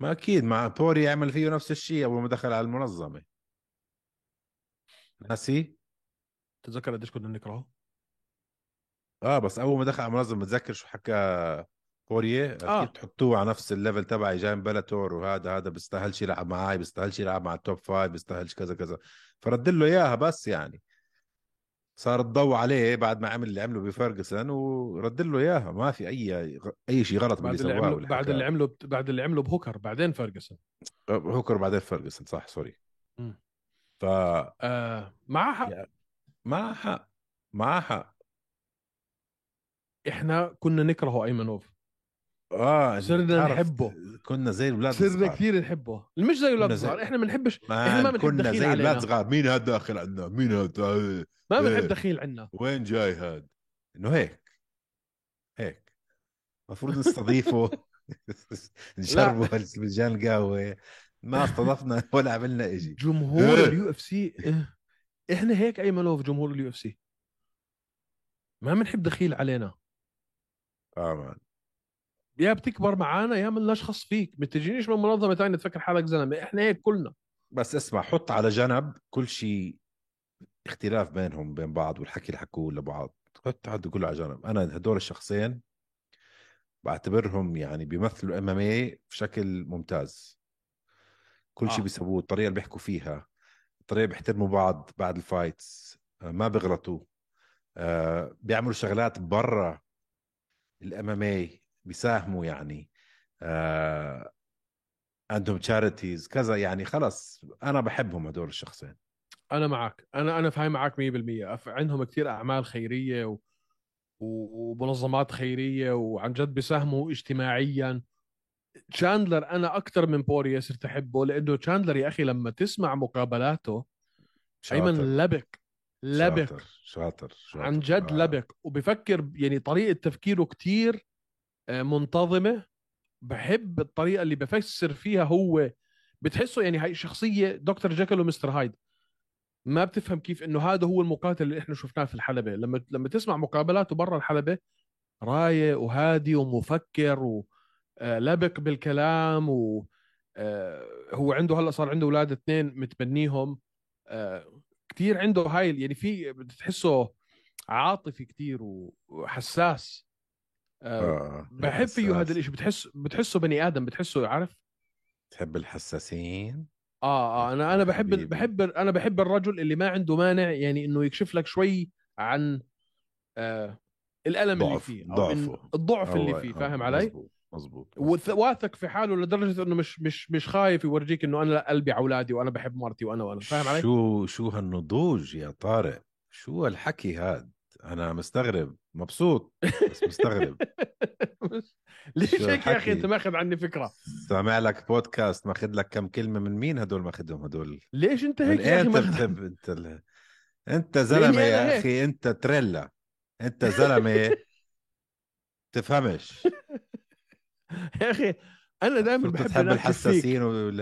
ما أكيد. مع بوري يعمل فيه نفس الشيء أول ما دخل على المنظمة. ناسي تتذكر قديش كنا نكرهه آه بس أول ما دخل على المنظمة متذكر شو حكى بوريه أكيد آه. تحطوه على نفس ال level تبعي جاي من Bellator وهذا هذا بيستاهلش يلعب معي بيستاهلش يلعب مع ال top five بيستاهلش كذا كذا. فرد له إياها بس يعني. صار الضوء عليه بعد ما عمل اللي عمله بفرجسون ورد له إياها. ما في أي أي شيء غلط بعد اللي سواه عمله بعد. اللي عمله بعد اللي عمله بهوكر بعدين فيرجسون هوكر بعدين فرجسون صح sorry. مم. ف آه مع حق. معها حق معها حق. إحنا كنا نكرهه أيمنوف. آه صرنا نحبه. كنا زي الاولاد صرنا الصغار. كثير نحبه. مش زي أولاد كنا زي- صغار إحنا ما بنحبش man، إحنا ما بنحب كنا زي علينا. الاولاد صغار مين هاد داخل عندنا؟ مين هاد؟ ما إيه. بنحب دخيل عنا وين جاي هاد؟ إنه هيك. هيك. المفروض نستضيفه. نشربه فنجان القهوه ما استضفنا ولا عملنا إشي. جمهور إيه. ال UFC إحنا هيك ايمنوف جمهور ال UFC؟ ما بنحب دخيل علينا. آه man يا بتكبر معانا يا من نشخص فيك. ما تجينيش من منظمة ثانية تفكر حالك زلمة. إحنا هيك كلنا. بس اسمع حط على جنب كل شيء اختلاف بينهم بين بعض والحكي اللي حكوه لبعض. حط هذا كله على جنب. أنا هدول الشخصين بعتبرهم يعني بيمثلوا MMA بشكل ممتاز. كل شيء آه. بيسووه الطريقة اللي بيحكوا فيها الطريقة بيحترموا بعض بعد ال fights آه، ما بيغلطوا. آه، بيعملوا شغلات برا ال MMA بيساهموا يعني. آه، عندهم charities كذا يعني. خلص أنا بحبهم هدول الشخصين. أنا معك. أنا أنا فاهم معك 100% أف- عندهم كثير أعمال خيرية. و- ومنظمات خيرية وعن جد بيساهموا اجتماعيا. تشاندلر أنا أكثر من بوريا صرت احبه لأنه تشاندلر يا أخي لما تسمع مقابلاته أيمن لبق لبق. شاطر شاطر, شاطر. عن جد آه. لبق. وبفكر يعني طريقة تفكيره كتير آه، منتظمة. بحب الطريقة اللي بفسر فيها هو. بتحسه يعني هاي شخصية دكتور جاكل ومستر هايد. ما بتفهم كيف إنه هذا هو المقاتل اللي إحنا شفناه في الحلبة. لما لما تسمع مقابلاته برا الحلبة رايق وهادي ومفكر ولبق بالكلام و آه، هو عنده هلا صار عنده أولاد اثنين متبنيهم آه، كثير عنده هاي يعني في بتحسه عاطفي كثير وحساس آه، آه. بحب فيه. هذا الإشي بتحس بتحسه بني آدم بتحسه عارف تحب الحساسين آه آه أنا أنا بحب حبيبي. بحب أنا بحب الرجل اللي ما عنده مانع يعني إنه يكشف لك شوي عن آه الألم اللي ضعف- فيه أو ضعفه. الضعف اللي فيه آه، فاهم علي؟ مزبوط مزبوط واثق في حاله لدرجة إنه مش مش مش خايف يورجيك إنه أنا قلبي على أولادي وأنا بحب مرتي وأنا وأنا فاهم علي؟ شو شو هالنضوج يا طارق؟ شو هالحكي هاد؟ أنا مستغرب. مبسوط بس مستغرب. ليش هيك يا؟ أخي؟ أنت ماخذ عني فكرة؟ سامع لك بودكاست ماخذ لك كم كلمة من مين هدول ماخذهم هدول؟ ليش أنت هيك يا أخي؟ أنت ماخذ بتحب؟ أنت ال... أنت زلمة يا. أخي أنت تريلا. أنت زلمة. تفهمش. يا أخي أنا دائما صرت بحب تحب الحساسين وال...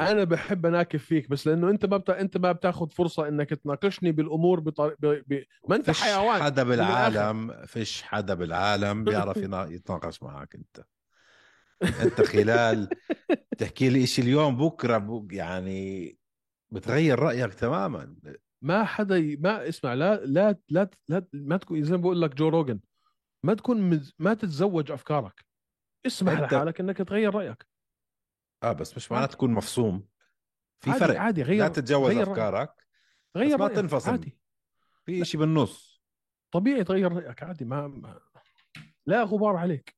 أنا بحب أناكف فيك بس لأنه أنت ما بت... أنت ما بتاخذ فرصة إنك تناقشني بالأمور بطر... ب... ب... ما أنت فيش حيوان. حدا. بالعالم فيش حدا بالعالم بيعرف يتناقش معك أنت. أنت خلال تحكي لي شيء اليوم بكرة بك يعني بتغير رأيك تماما. ما حدا ي... ما اسمع لا لا لا, لا... ما تكون زي ما بقول لك جو روجن ما تكون مز... ما تتزوج أفكارك. اسمح أنت- لحالك إنك تغير رأيك. آه بس مش معناه تكون مفصوم. في عادي فرق. عادي غير لا تتجوز غير. أفكارك غير ما رأيك. تنفصل. عادي. في شيء بالنص. طبيعي تغير رأيك عادي ما, ما... لا غبار عليك.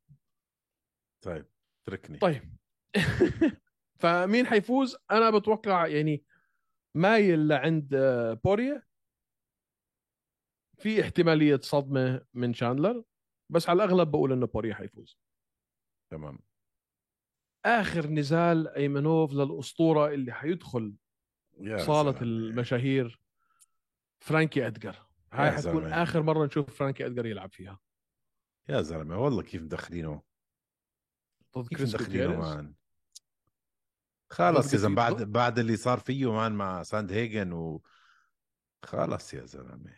طيب اتركني. طيب. فمين حيفوز؟ أنا بتوقع يعني مايل لعند آه، بوريا. في احتمالية صدمة من شاندلر بس على الأغلب بقول إنه بوريا حيفوز. تمام. آخر نزال أيمنوف للأسطورة اللي حيدخل يا صالة زلمة. المشاهير فرانكي ادجر هاي حتكون زلمة. آخر مرة نشوف فرانكي ادجر يلعب فيها. يا زلمة والله كيف مدخلينه. ضد كيف مدخلينه man. خلص يا زلمه بعد بعد اللي صار فيه man مع ساندهيجن و خلص يا زلمة.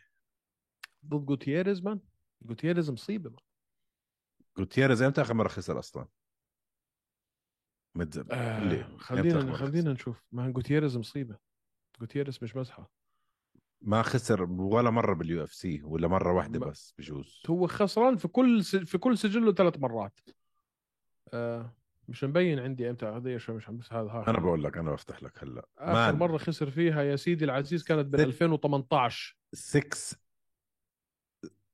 ضد جوتيريز man؟ جوتيريز مصيبة man. جوتيريز إمتى اخر مرة خسر أصلا؟ متز... آه خلينا خلينا نشوف. man جوتيريز مصيبة. جوتيريز مش مزحه ما خسر ولا مرة بال UFC ولا مرة واحدة ما- بس بجوز. هو خسران في كل س... في كل سجله ثلاث مرات. آه مش مبين عندي إمتى هذا شو مش عم بس هذا أنا بقول لك أنا بفتح لك هلأ. آخر مان. مرة خسر فيها يا سيدي العزيز كانت بال ست- 2018 6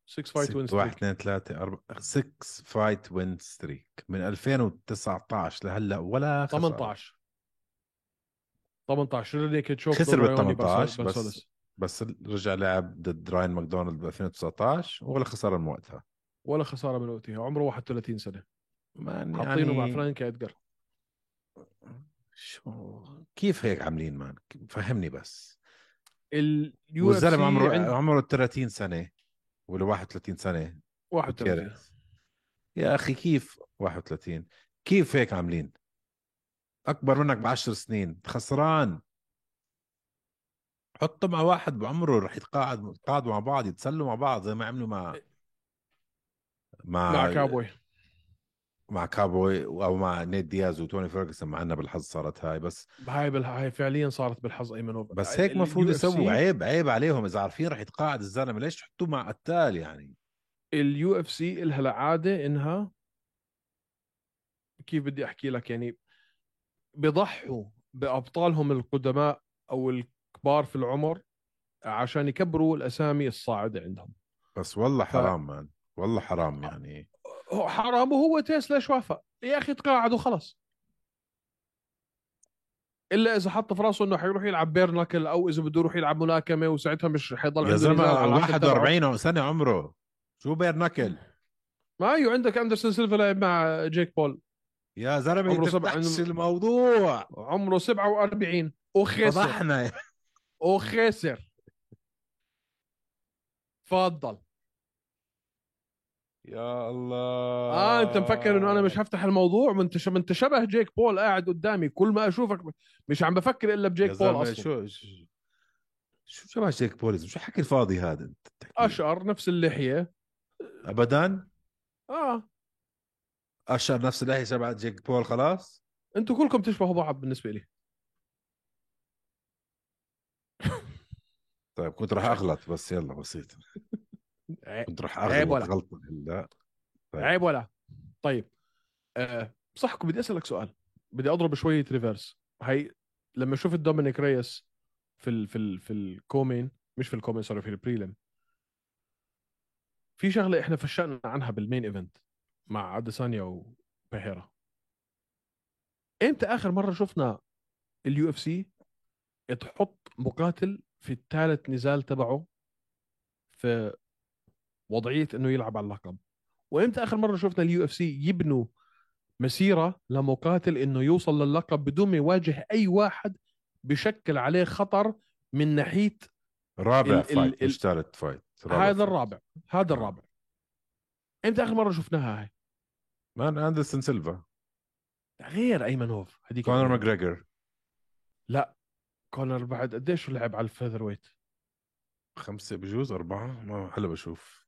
6 فايت وين 1 2 3 4 6 فايت وين ستريك من 2019 لهلأ ولا خسارة. 18 18 ريلي كيتشوف خسر بال رايوني 18 بارسل- بس. بس رجع لعب ضد راين ماكدونالد ب 2019 ولا خسارة من وقتها. ولا خسارة من وقتها. عمره 31 سنة. man حاطينه مع يعني فرانك ادجر شو؟ كيف هيك عاملين man؟ فهمني بس. اليو والزلمة عمره عند عمره 30 سنة. ولا 31 سنة؟ 31 جوتيريز. يا أخي كيف 31 كيف هيك عاملين؟ أكبر منك بعشر سنين خسران. حطه مع واحد بعمره رح يتقاعد يتقاعدوا مع بعض يتسلوا مع بعض زي ما عملوا مع مع مع كابوي مع كابوي أو مع نيت دياز وتوني فيرجسون مع عنا بالحظ صارت هاي بس هاي بال... هاي فعليا صارت بالحظ أيمن أوف- بس هيك ال- مفروض UFC يسووا عيب عيب عليهم. إذا عارفين رح يتقاعد الزلمة ليش تحطوه مع قتال يعني؟ ال UFC لها العاده إنها كيف بدي أحكي لك؟ يعني بيضحوا بأبطالهم القدماء أو الكبار في العمر عشان يكبروا الأسامي الصاعدة عندهم. بس والله حرام man والله حرام يعني. حرام وهو تيسلا ليش وافق يا أخي تقاعدوا خلص إلا إذا حط في راسه إنه حيروح يلعب bare knuckle أو إذا بده يروح يلعب ملاكمة وساعتها مش حيضل يا زلمة نزال على العقد تبعه. 41 سنة عمره. شو bare knuckle ما أيوه عندك أندرسون سيلفا لعب مع جيك بول. يا زلمة عمره سبع- عنده- الموضوع. عمره 47 وخسر. فضحنا. وخسر. تفضل. يا الله. آه أنت مفكر إنه أنا مش هفتح الموضوع؟ ما أنت ما أنت شبه جيك بول قاعد قدامي. كل ما أشوفك مش عم بفكر إلا يا بجيك بول أصلا. شو شو شو شبه جيك بوليز شو حكي الفاضي هذا أنت؟ اشقر نفس اللحية. ابدا؟ آه. اشقر نفس اللحية شبه جيك بول خلاص؟ أنتوا كلكم تشبهوا بعض بالنسبة لي. طيب كنت راح أغلط بس يلا بسيط. كنت راح عيب ولا. غلطه لا طيب. عيب ولا. طيب آه صحكم بدي أسألك سؤال. بدي أضرب شوية reverse هي لما شفت دومينيك ريس في ال في ال في ال co-main مش في ال co-main sorry في ال prelim في شغلة إحنا فشلنا عنها بال main event مع أديسانيا وبيهيرا إمتى آخر مرة شفنا ال UFC تحط مقاتل في الثالث نزال تبعه في وضعية إنه يلعب على اللقب. وإمتى آخر مرة شفنا ال UFC يبنوا مسيرة لمقاتل إنه يوصل للقب بدون ما يواجه أي واحد بشكل عليه خطر من ناحية رابع ال- fight مش ثالث fight هذا. الرابع هذا آه. الرابع. إمتى آخر مرة شفناها هاي؟ man أندرسون سيلفا. غير ايمنوف هذيك كونر. ماجريجر. لا كونر بعد قديش لعب على ال featherweight؟ خمسة بجوز أربعة ما هلا بشوف.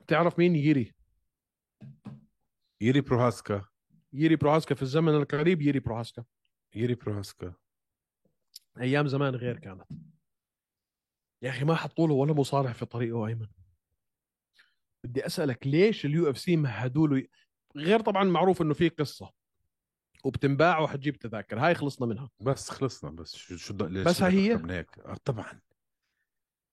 بتعرف مين ييري؟ ييري بروهاسكا. ييري بروهاسكا في الزمن القريب ييري بروهاسكا. ييري بروهاسكا. أيام زمان غير كانت. يا أخي ما حطوا له ولا مصارع في طريقه أيمن. بدي أسألك ليش ال UFC مهدوا له؟ غير طبعا معروف إنه في قصة. وبتنباع وحتجيب تذاكر. هاي خلصنا منها. بس خلصنا بس شو شو ليش بس هي؟ من هيك؟ آه طبعا.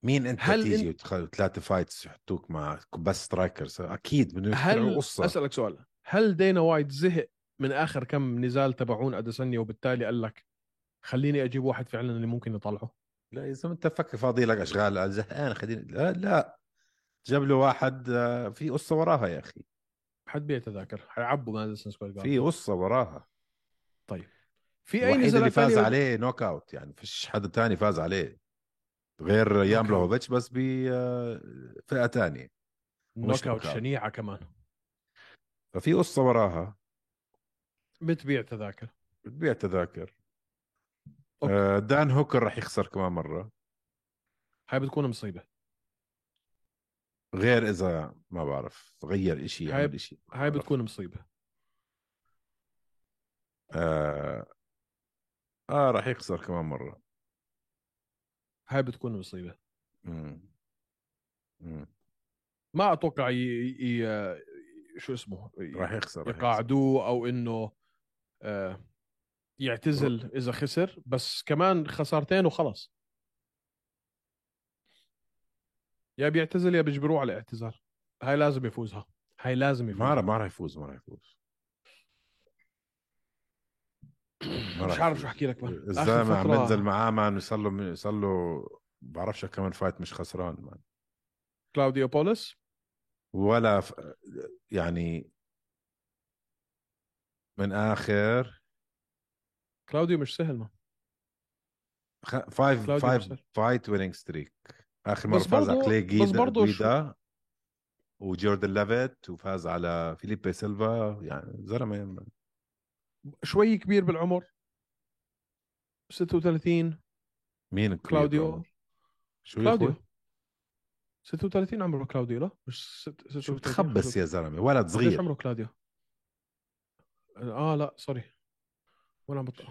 مين أنت هل تيجي إن- وتخ- ثلاثة fights يحطوك مع بس strikers أكيد بدهم هل قصة. أسألك سؤال هل دينا وايت زهق من آخر كم نزال تبعون اديسانيا وبالتالي قال لك خليني أجيب واحد فعلا اللي ممكن يطلعه؟ لا يا زلمه أنت فكر فاضي لك أشغال زهقان خليني لا لا. جاب له واحد آه، في قصة وراها يا أخي. حد بيع تذاكر حيعبوا ماديسون سكوير جاردن في قصة وراها. في أي الوحيد اللي فاز عليه knockout يعني فيش حدا تاني فاز عليه. غير. بلوفيتش بس تانية. knockout knockout. شنيعة كمان. ففي قصة وراها. بتبيع تذاكر. بتبيع تذاكر. أوكي. آه، دان هوكر رح يخسر كمان مرة. هاي بتكون مصيبة. غير إذا ما بعرف. غير إشي هاي- ما هاي. بتكون مصيبة. آه, آه رح يخسر كمان مرة. هاي بتكون مصيبة مم. مم. ما أتوقع ي... ي... شو اسمه ي- رح يخسر. يقاعدوه أو إنه آه يعتزل إذا خسر بس كمان خسارتين وخلص يا بيعتزل يا بيجبروه على الاعتزال هاي لازم يفوزها هاي لازم يفوز ما رح يفوز ما رح يفوز ما مش عارف. شو أحكي لك. آخر الزلمة عم بنزل معاه man يصير له يصير له بعرفش كمان fight مش خسران man. كلاوديو بوليس؟ ولا ف... يعني من آخر. كلاوديو مش سهل ما خ... five five. fight winning streak آخر مرة فاز على كلاي جيدا جويدا وجوردن ليفيت وفاز على فيليبي سيلفا يعني زلمة شوي كبير بالعمر. 36 مين كلاوديو؟ شو يا كلاوديو. أخوي؟ 36 عمره كلاوديو لا مش ست- 36 شو بتخبص يا زلمة؟ ولد قديش صغير. عمره كلاوديو؟ آه لا sorry. وين عم بط...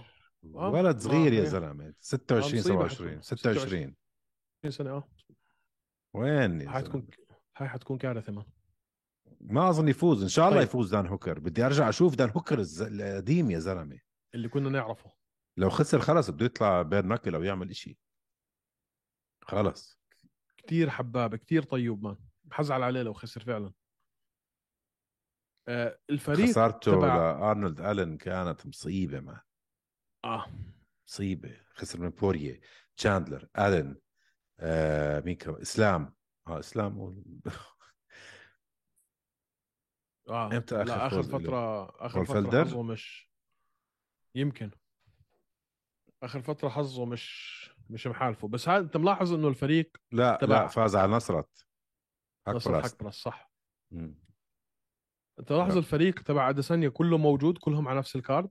آه، ولد صغير يا آه، زلمه 26 مصيبة 27 حتكون. 26 20 سنة آه. وين يا حتكون؟ هاي حتكون كارثة man ما أظن يفوز. إن شاء الله طيب. يفوز دان هوكر. بدي أرجع أشوف دان هوكر القديم يا زلمة. اللي كنا نعرفه. لو خسر خلص بده يطلع bare knuckle أو يعمل إشي. خلص كتير حباب كتير طيب man. حزعل عليه لو خسر فعلا. آه الفريق خسارته تبع- لارنولد ألن كانت مصيبة ما آه. مصيبة. خسر من بوريه تشاندلر ألن آه مين كمان؟ إسلام. آه إسلام و... آه. إمتى آخر لا اخر؟ فتره آخر فترة مش يمكن. آخر فترة حظه مش مش محالفه. بس هذا أنت ملاحظ إنه الفريق لا تبع- لا فاز على نصرت. نصرت حق برست صح. مم. أنت لاحظ لا. الفريق تبع أديسانيا كله موجود كلهم على نفس ال card؟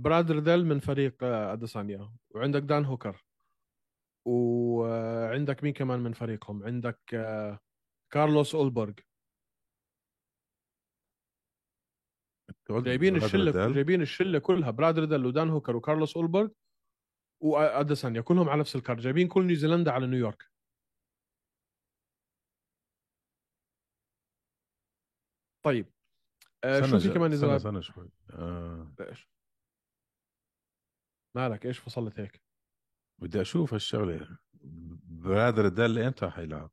براد ريدل من فريق آه، أديسانيا. وعندك دان هوكر. وعندك مين كمان من فريقهم؟ عندك آه، كارلوس أولبرغ. جايبين الشله؟ جايبين الشلة كلها براد ريدل ودان هوكر وكارلوس اولبرغ واديسانيا كلهم على نفس ال card جايبين كل نيوزيلندا على نيويورك. طيب آه شو في كمان إذا استنى شوي. آه. إيش؟ مالك إيش فصلت هيك؟ بدي أشوف هالشغلة. براد ريدل إمتى حيلعب؟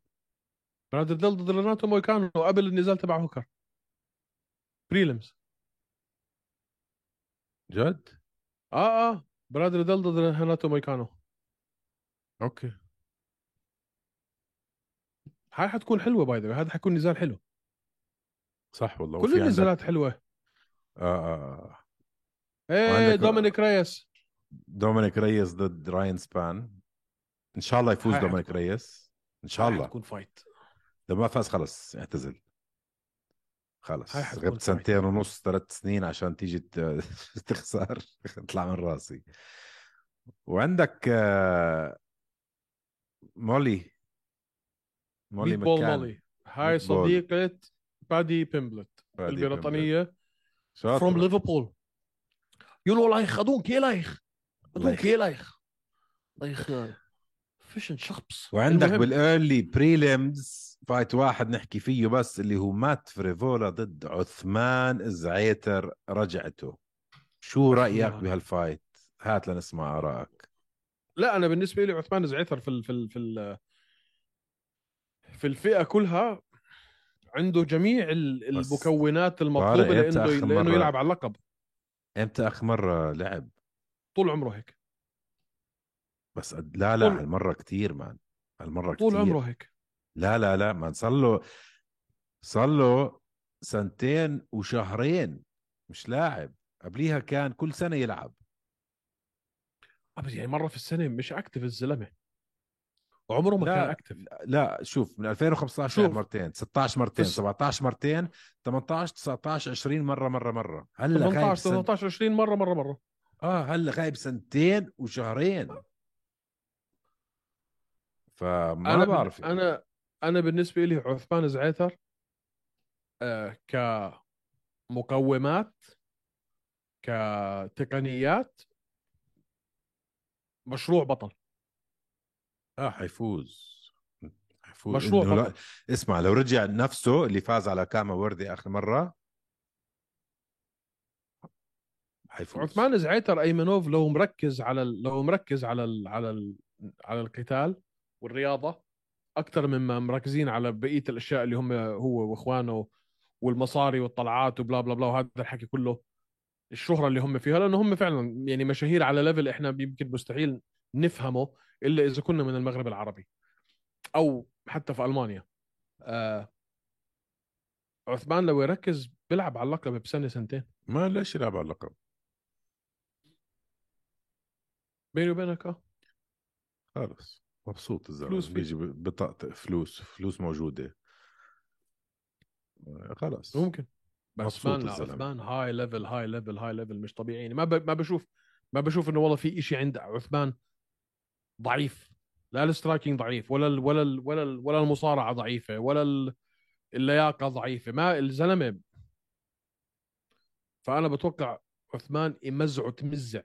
براد ريدل ضد ريناتو مويكانو قبل النزال تبع هوكر. prelims جد؟ آه آه. براد ريدل ضد ريناتو مويكانو okay. هاي حتكون حلوة by the way هذا حيكون نزال حلو. صح والله. كل وفي عندك- النزالات حلوة. آه, آه, آه. إيه وعندك- دومينيك ريس. دومينيك ريس ضد راين سبان. إن شاء الله يفوز هاي دومينيك حتكون- ريس. إن شاء هاي الله. حتكون fight لو ما فاز خلص اعتزل. خلص غبت. سنتين ونص ثلاث سنين عشان تيجي تخسر تطلع من راسي. وعندك مولي مولي بول مولي. هاي. صديقة بادي بيمبلت البريطانية. فروم ليفربول يقولوا لايخ ادونك يا لايخ ادونك يا لايخ لايخ فيشن شخبص. وعندك المهم، بالايرلي بريليمز فايت واحد نحكي فيه بس اللي هو مات فريفولا ضد عثمان الزعيتر رجعته. شو رأيك. بهالفايت هات لنسمع آرائك. لا أنا بالنسبة لي عثمان زعتر في ال في ال في ال في الفئة كلها عنده جميع المكونات المطلوبة لإنه لإنه يلعب على اللقب. إمتى آخر مرة لعب؟ طول عمره هيك. بس قد- لا لا طول- هالمرة كتير مان. هالمرة طول كتير. عمره هيك. لا لا لا مان صار له صار له سنتين وشهرين مش لاعب. قبليها كان كل سنة يلعب. آه، بس يعني مرة في السنة مش اكتف الزلمة. وعمره ما لا، كان اكتف لا شوف من 2015 شوف. مرتين 16 مرتين بس- 17 مرتين 18 19 20 مرة مرة مرة. هلأ غايب 18 سن... 19 20 مرة مرة مرة. آه هلأ غايب سنتين وشهرين. فما أنا بعرف بن... أنا أنا بالنسبة لي عثمان زعيتر آه كمقومات كتقنيات مشروع بطل. آه حيفوز. حيفوز. مشروع لا... بطل اسمع لو رجع نفسه اللي فاز على كاما وردي آخر مرة حيفوز. عثمان زعيتر أيمنوف لو مركز على. لو مركز على ال... على ال... على القتال والرياضة أكثر مما مركزين على بقية الأشياء اللي هم هو وإخوانه والمصاري والطلعات وبلا بلا بلا وهذا الحكي كله الشهرة اللي هم فيها لأنه هم فعلا يعني مشاهير على ليفل إحنا يمكن مستحيل نفهمه إلا إذا كنا من المغرب العربي أو حتى في ألمانيا. آه عثمان لو يركز بيلعب على اللقب بسنة سنتين. ما ليش يلعب على اللقب؟ بيني وبينك آه. خلص. مبسوط الزلمة فلوس. بيجي بطاقة فلوس فلوس موجودة. آه، خلص ممكن. بس مبسوط man لا، الزلمة. عثمان high level high level high level مش طبيعي يعني ما ب... ما بشوف ما بشوف إنه والله في إشي عند عثمان ضعيف. لا ال striking ضعيف ولا ال... ولا ال... ولا ال... ولا المصارعة ضعيفة ولا ال... اللياقة ضعيفة. ما الزلمة فأنا بتوقع عثمان يمزعه تمزع.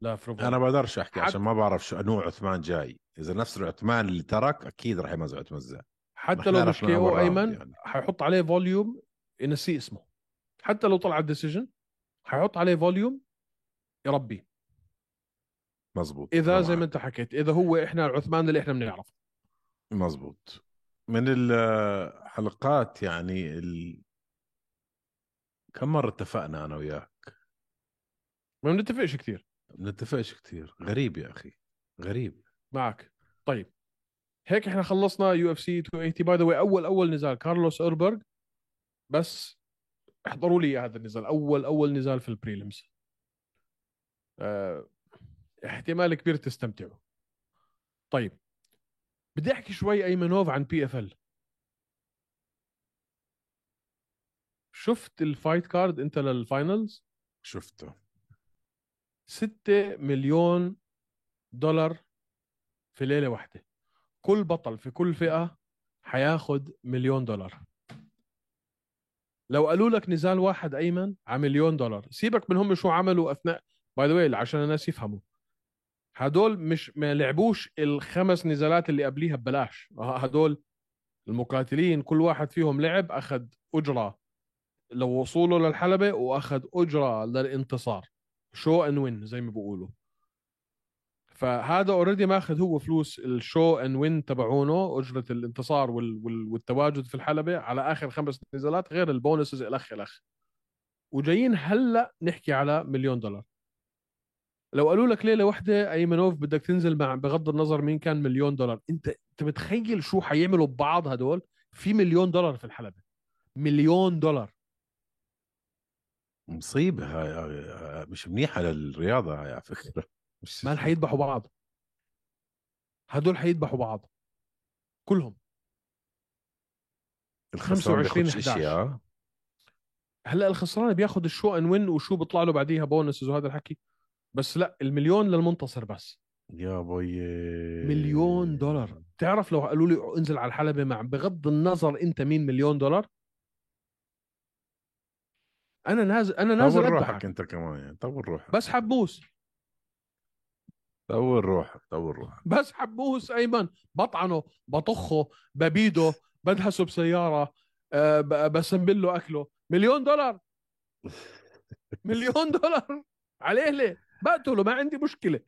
لا فريفولا أنا بقدرش أحكي عشان ما بعرف شو نوع عثمان جاي. إذا نفس العثمان اللي ترك أكيد راح يمزع يتمزع حتى لو مش KO أيمن يعني. حيحط عليه volume ينسيه اسمه. حتى لو طلع ال decision حيحط عليه volume يربي. مزبوط. إذا زي ما. أنت حكيت إذا هو إحنا العثمان اللي إحنا بنعرفه. مزبوط. من الحلقات يعني ال... كم مرة اتفقنا أنا وياك؟ ما بنتفقش كثير بنتفقش كثير غريب يا أخي. غريب. معك. طيب. هيك إحنا خلصنا UFC 280 by the way أول أول نزال كارلوس أولبرغ. بس احضروا لي هذا النزال. أول أول نزال في ال prelims آه احتمال كبير تستمتعوا. طيب. بدي أحكي شوي أيمنوف عن PFL شفت ال fight card أنت لل finals شفته. 6 مليون دولار في ليلة واحدة. كل بطل في كل فئة حياخد مليون دولار. لو قالوا لك نزال واحد أيمن على مليون دولار سيبك من هم شو عملوا أثناء by the way عشان الناس يفهموا. هدول مش ما لعبوش الخمس نزالات اللي قبليها ببلاش. هدول المقاتلين كل واحد فيهم لعب أخذ أجرة لو وصوله للحلبة وأخذ أجرة للانتصار. show and win زي ما بيقولوا. فهذا already ماخذ هو فلوس ال show and win تبعونه أجرة الانتصار وال وال والتواجد في الحلبة على آخر خمس نزالات غير ال bonuses الخ الخ وجايين هلأ نحكي على مليون دولار. لو قالوا لك ليلة واحدة أيمنوف بدك تنزل مع بغض النظر مين كان مليون دولار أنت أنت متخيل شو حيعملوا ببعض هدول؟ في مليون دولار في الحلبة. مليون دولار. مصيبة هاي هاي- مش منيحة للرياضة هاي على فكرة. مش man حيذبحوا بعض. هدول حيذبحوا بعض. كلهم. الخسران 25 بياخدش إشي 11. آه هلأ الخسران بياخذ ال show and win وشو بيطلع له بعديها bonuses وهذا الحكي. بس لأ المليون للمنتصر بس. يا بوي. مليون دولار. تعرف لو قالوا لي انزل على الحلبة مع بغض النظر أنت مين مليون دولار؟ أنا نازل أنا نازل طول روحك أنت كمان يعني طول روحك بسحب موس طول روحك طول روحك بسحب موس أيمن. بطعنه بطخه ببيده بدهسه بسيارة أه بسنبل له أكله. مليون دولار. مليون دولار. عليه ليه؟ بقتله ما عندي مشكلة.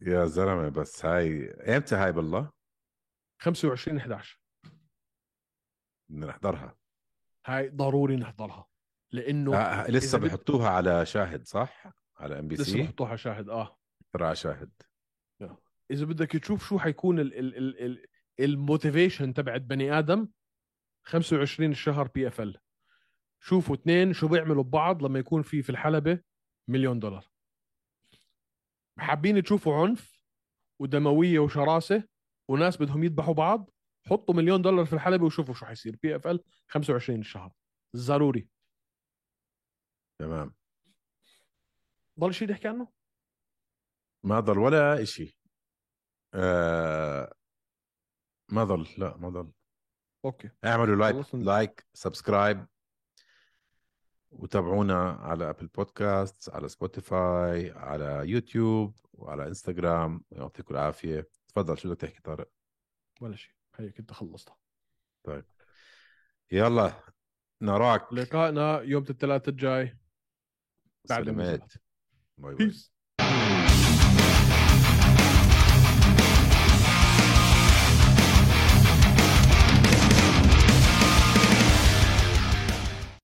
يا زلمة بس هاي إمتى هاي بالله؟ 25 11 بدنا نحضرها. هاي ضروري نحضرها. لأنه آه لسه إذا بد- بحطوها على شاهد صح؟ على MB لسه C بحطوها شاهد آه. ترى على شاهد إذا بدك تشوف شو حيكون ال ال ال ال ال motivation تبعت بني آدم 25 الشهر PFL شوفوا اثنين شو بيعملوا ببعض لما يكون في في الحلبة مليون دولار. حابين تشوفوا عنف ودموية وشراسة وناس بدهم يذبحوا بعض حطوا مليون دولار في الحلبة وشوفوا شو حيصير. بي اف ال 25 الشهر. ضروري. تمام. ضل شيء نحكي عنه؟ ما ضل ولا إشي. آه ما ضل لا ما ضل. okay. اعملوا like. like subscribe وتابعونا على Apple Podcast على Spotify على يوتيوب وعلى انستغرام يعطيكم العافية. تفضل شو بدك تحكي طارق؟ ولا شيء هيك أنت خلصتها. يلا نراك. لقائنا يوم الثلاثاء الجاي. بعد سلامات. النزال. bye. bye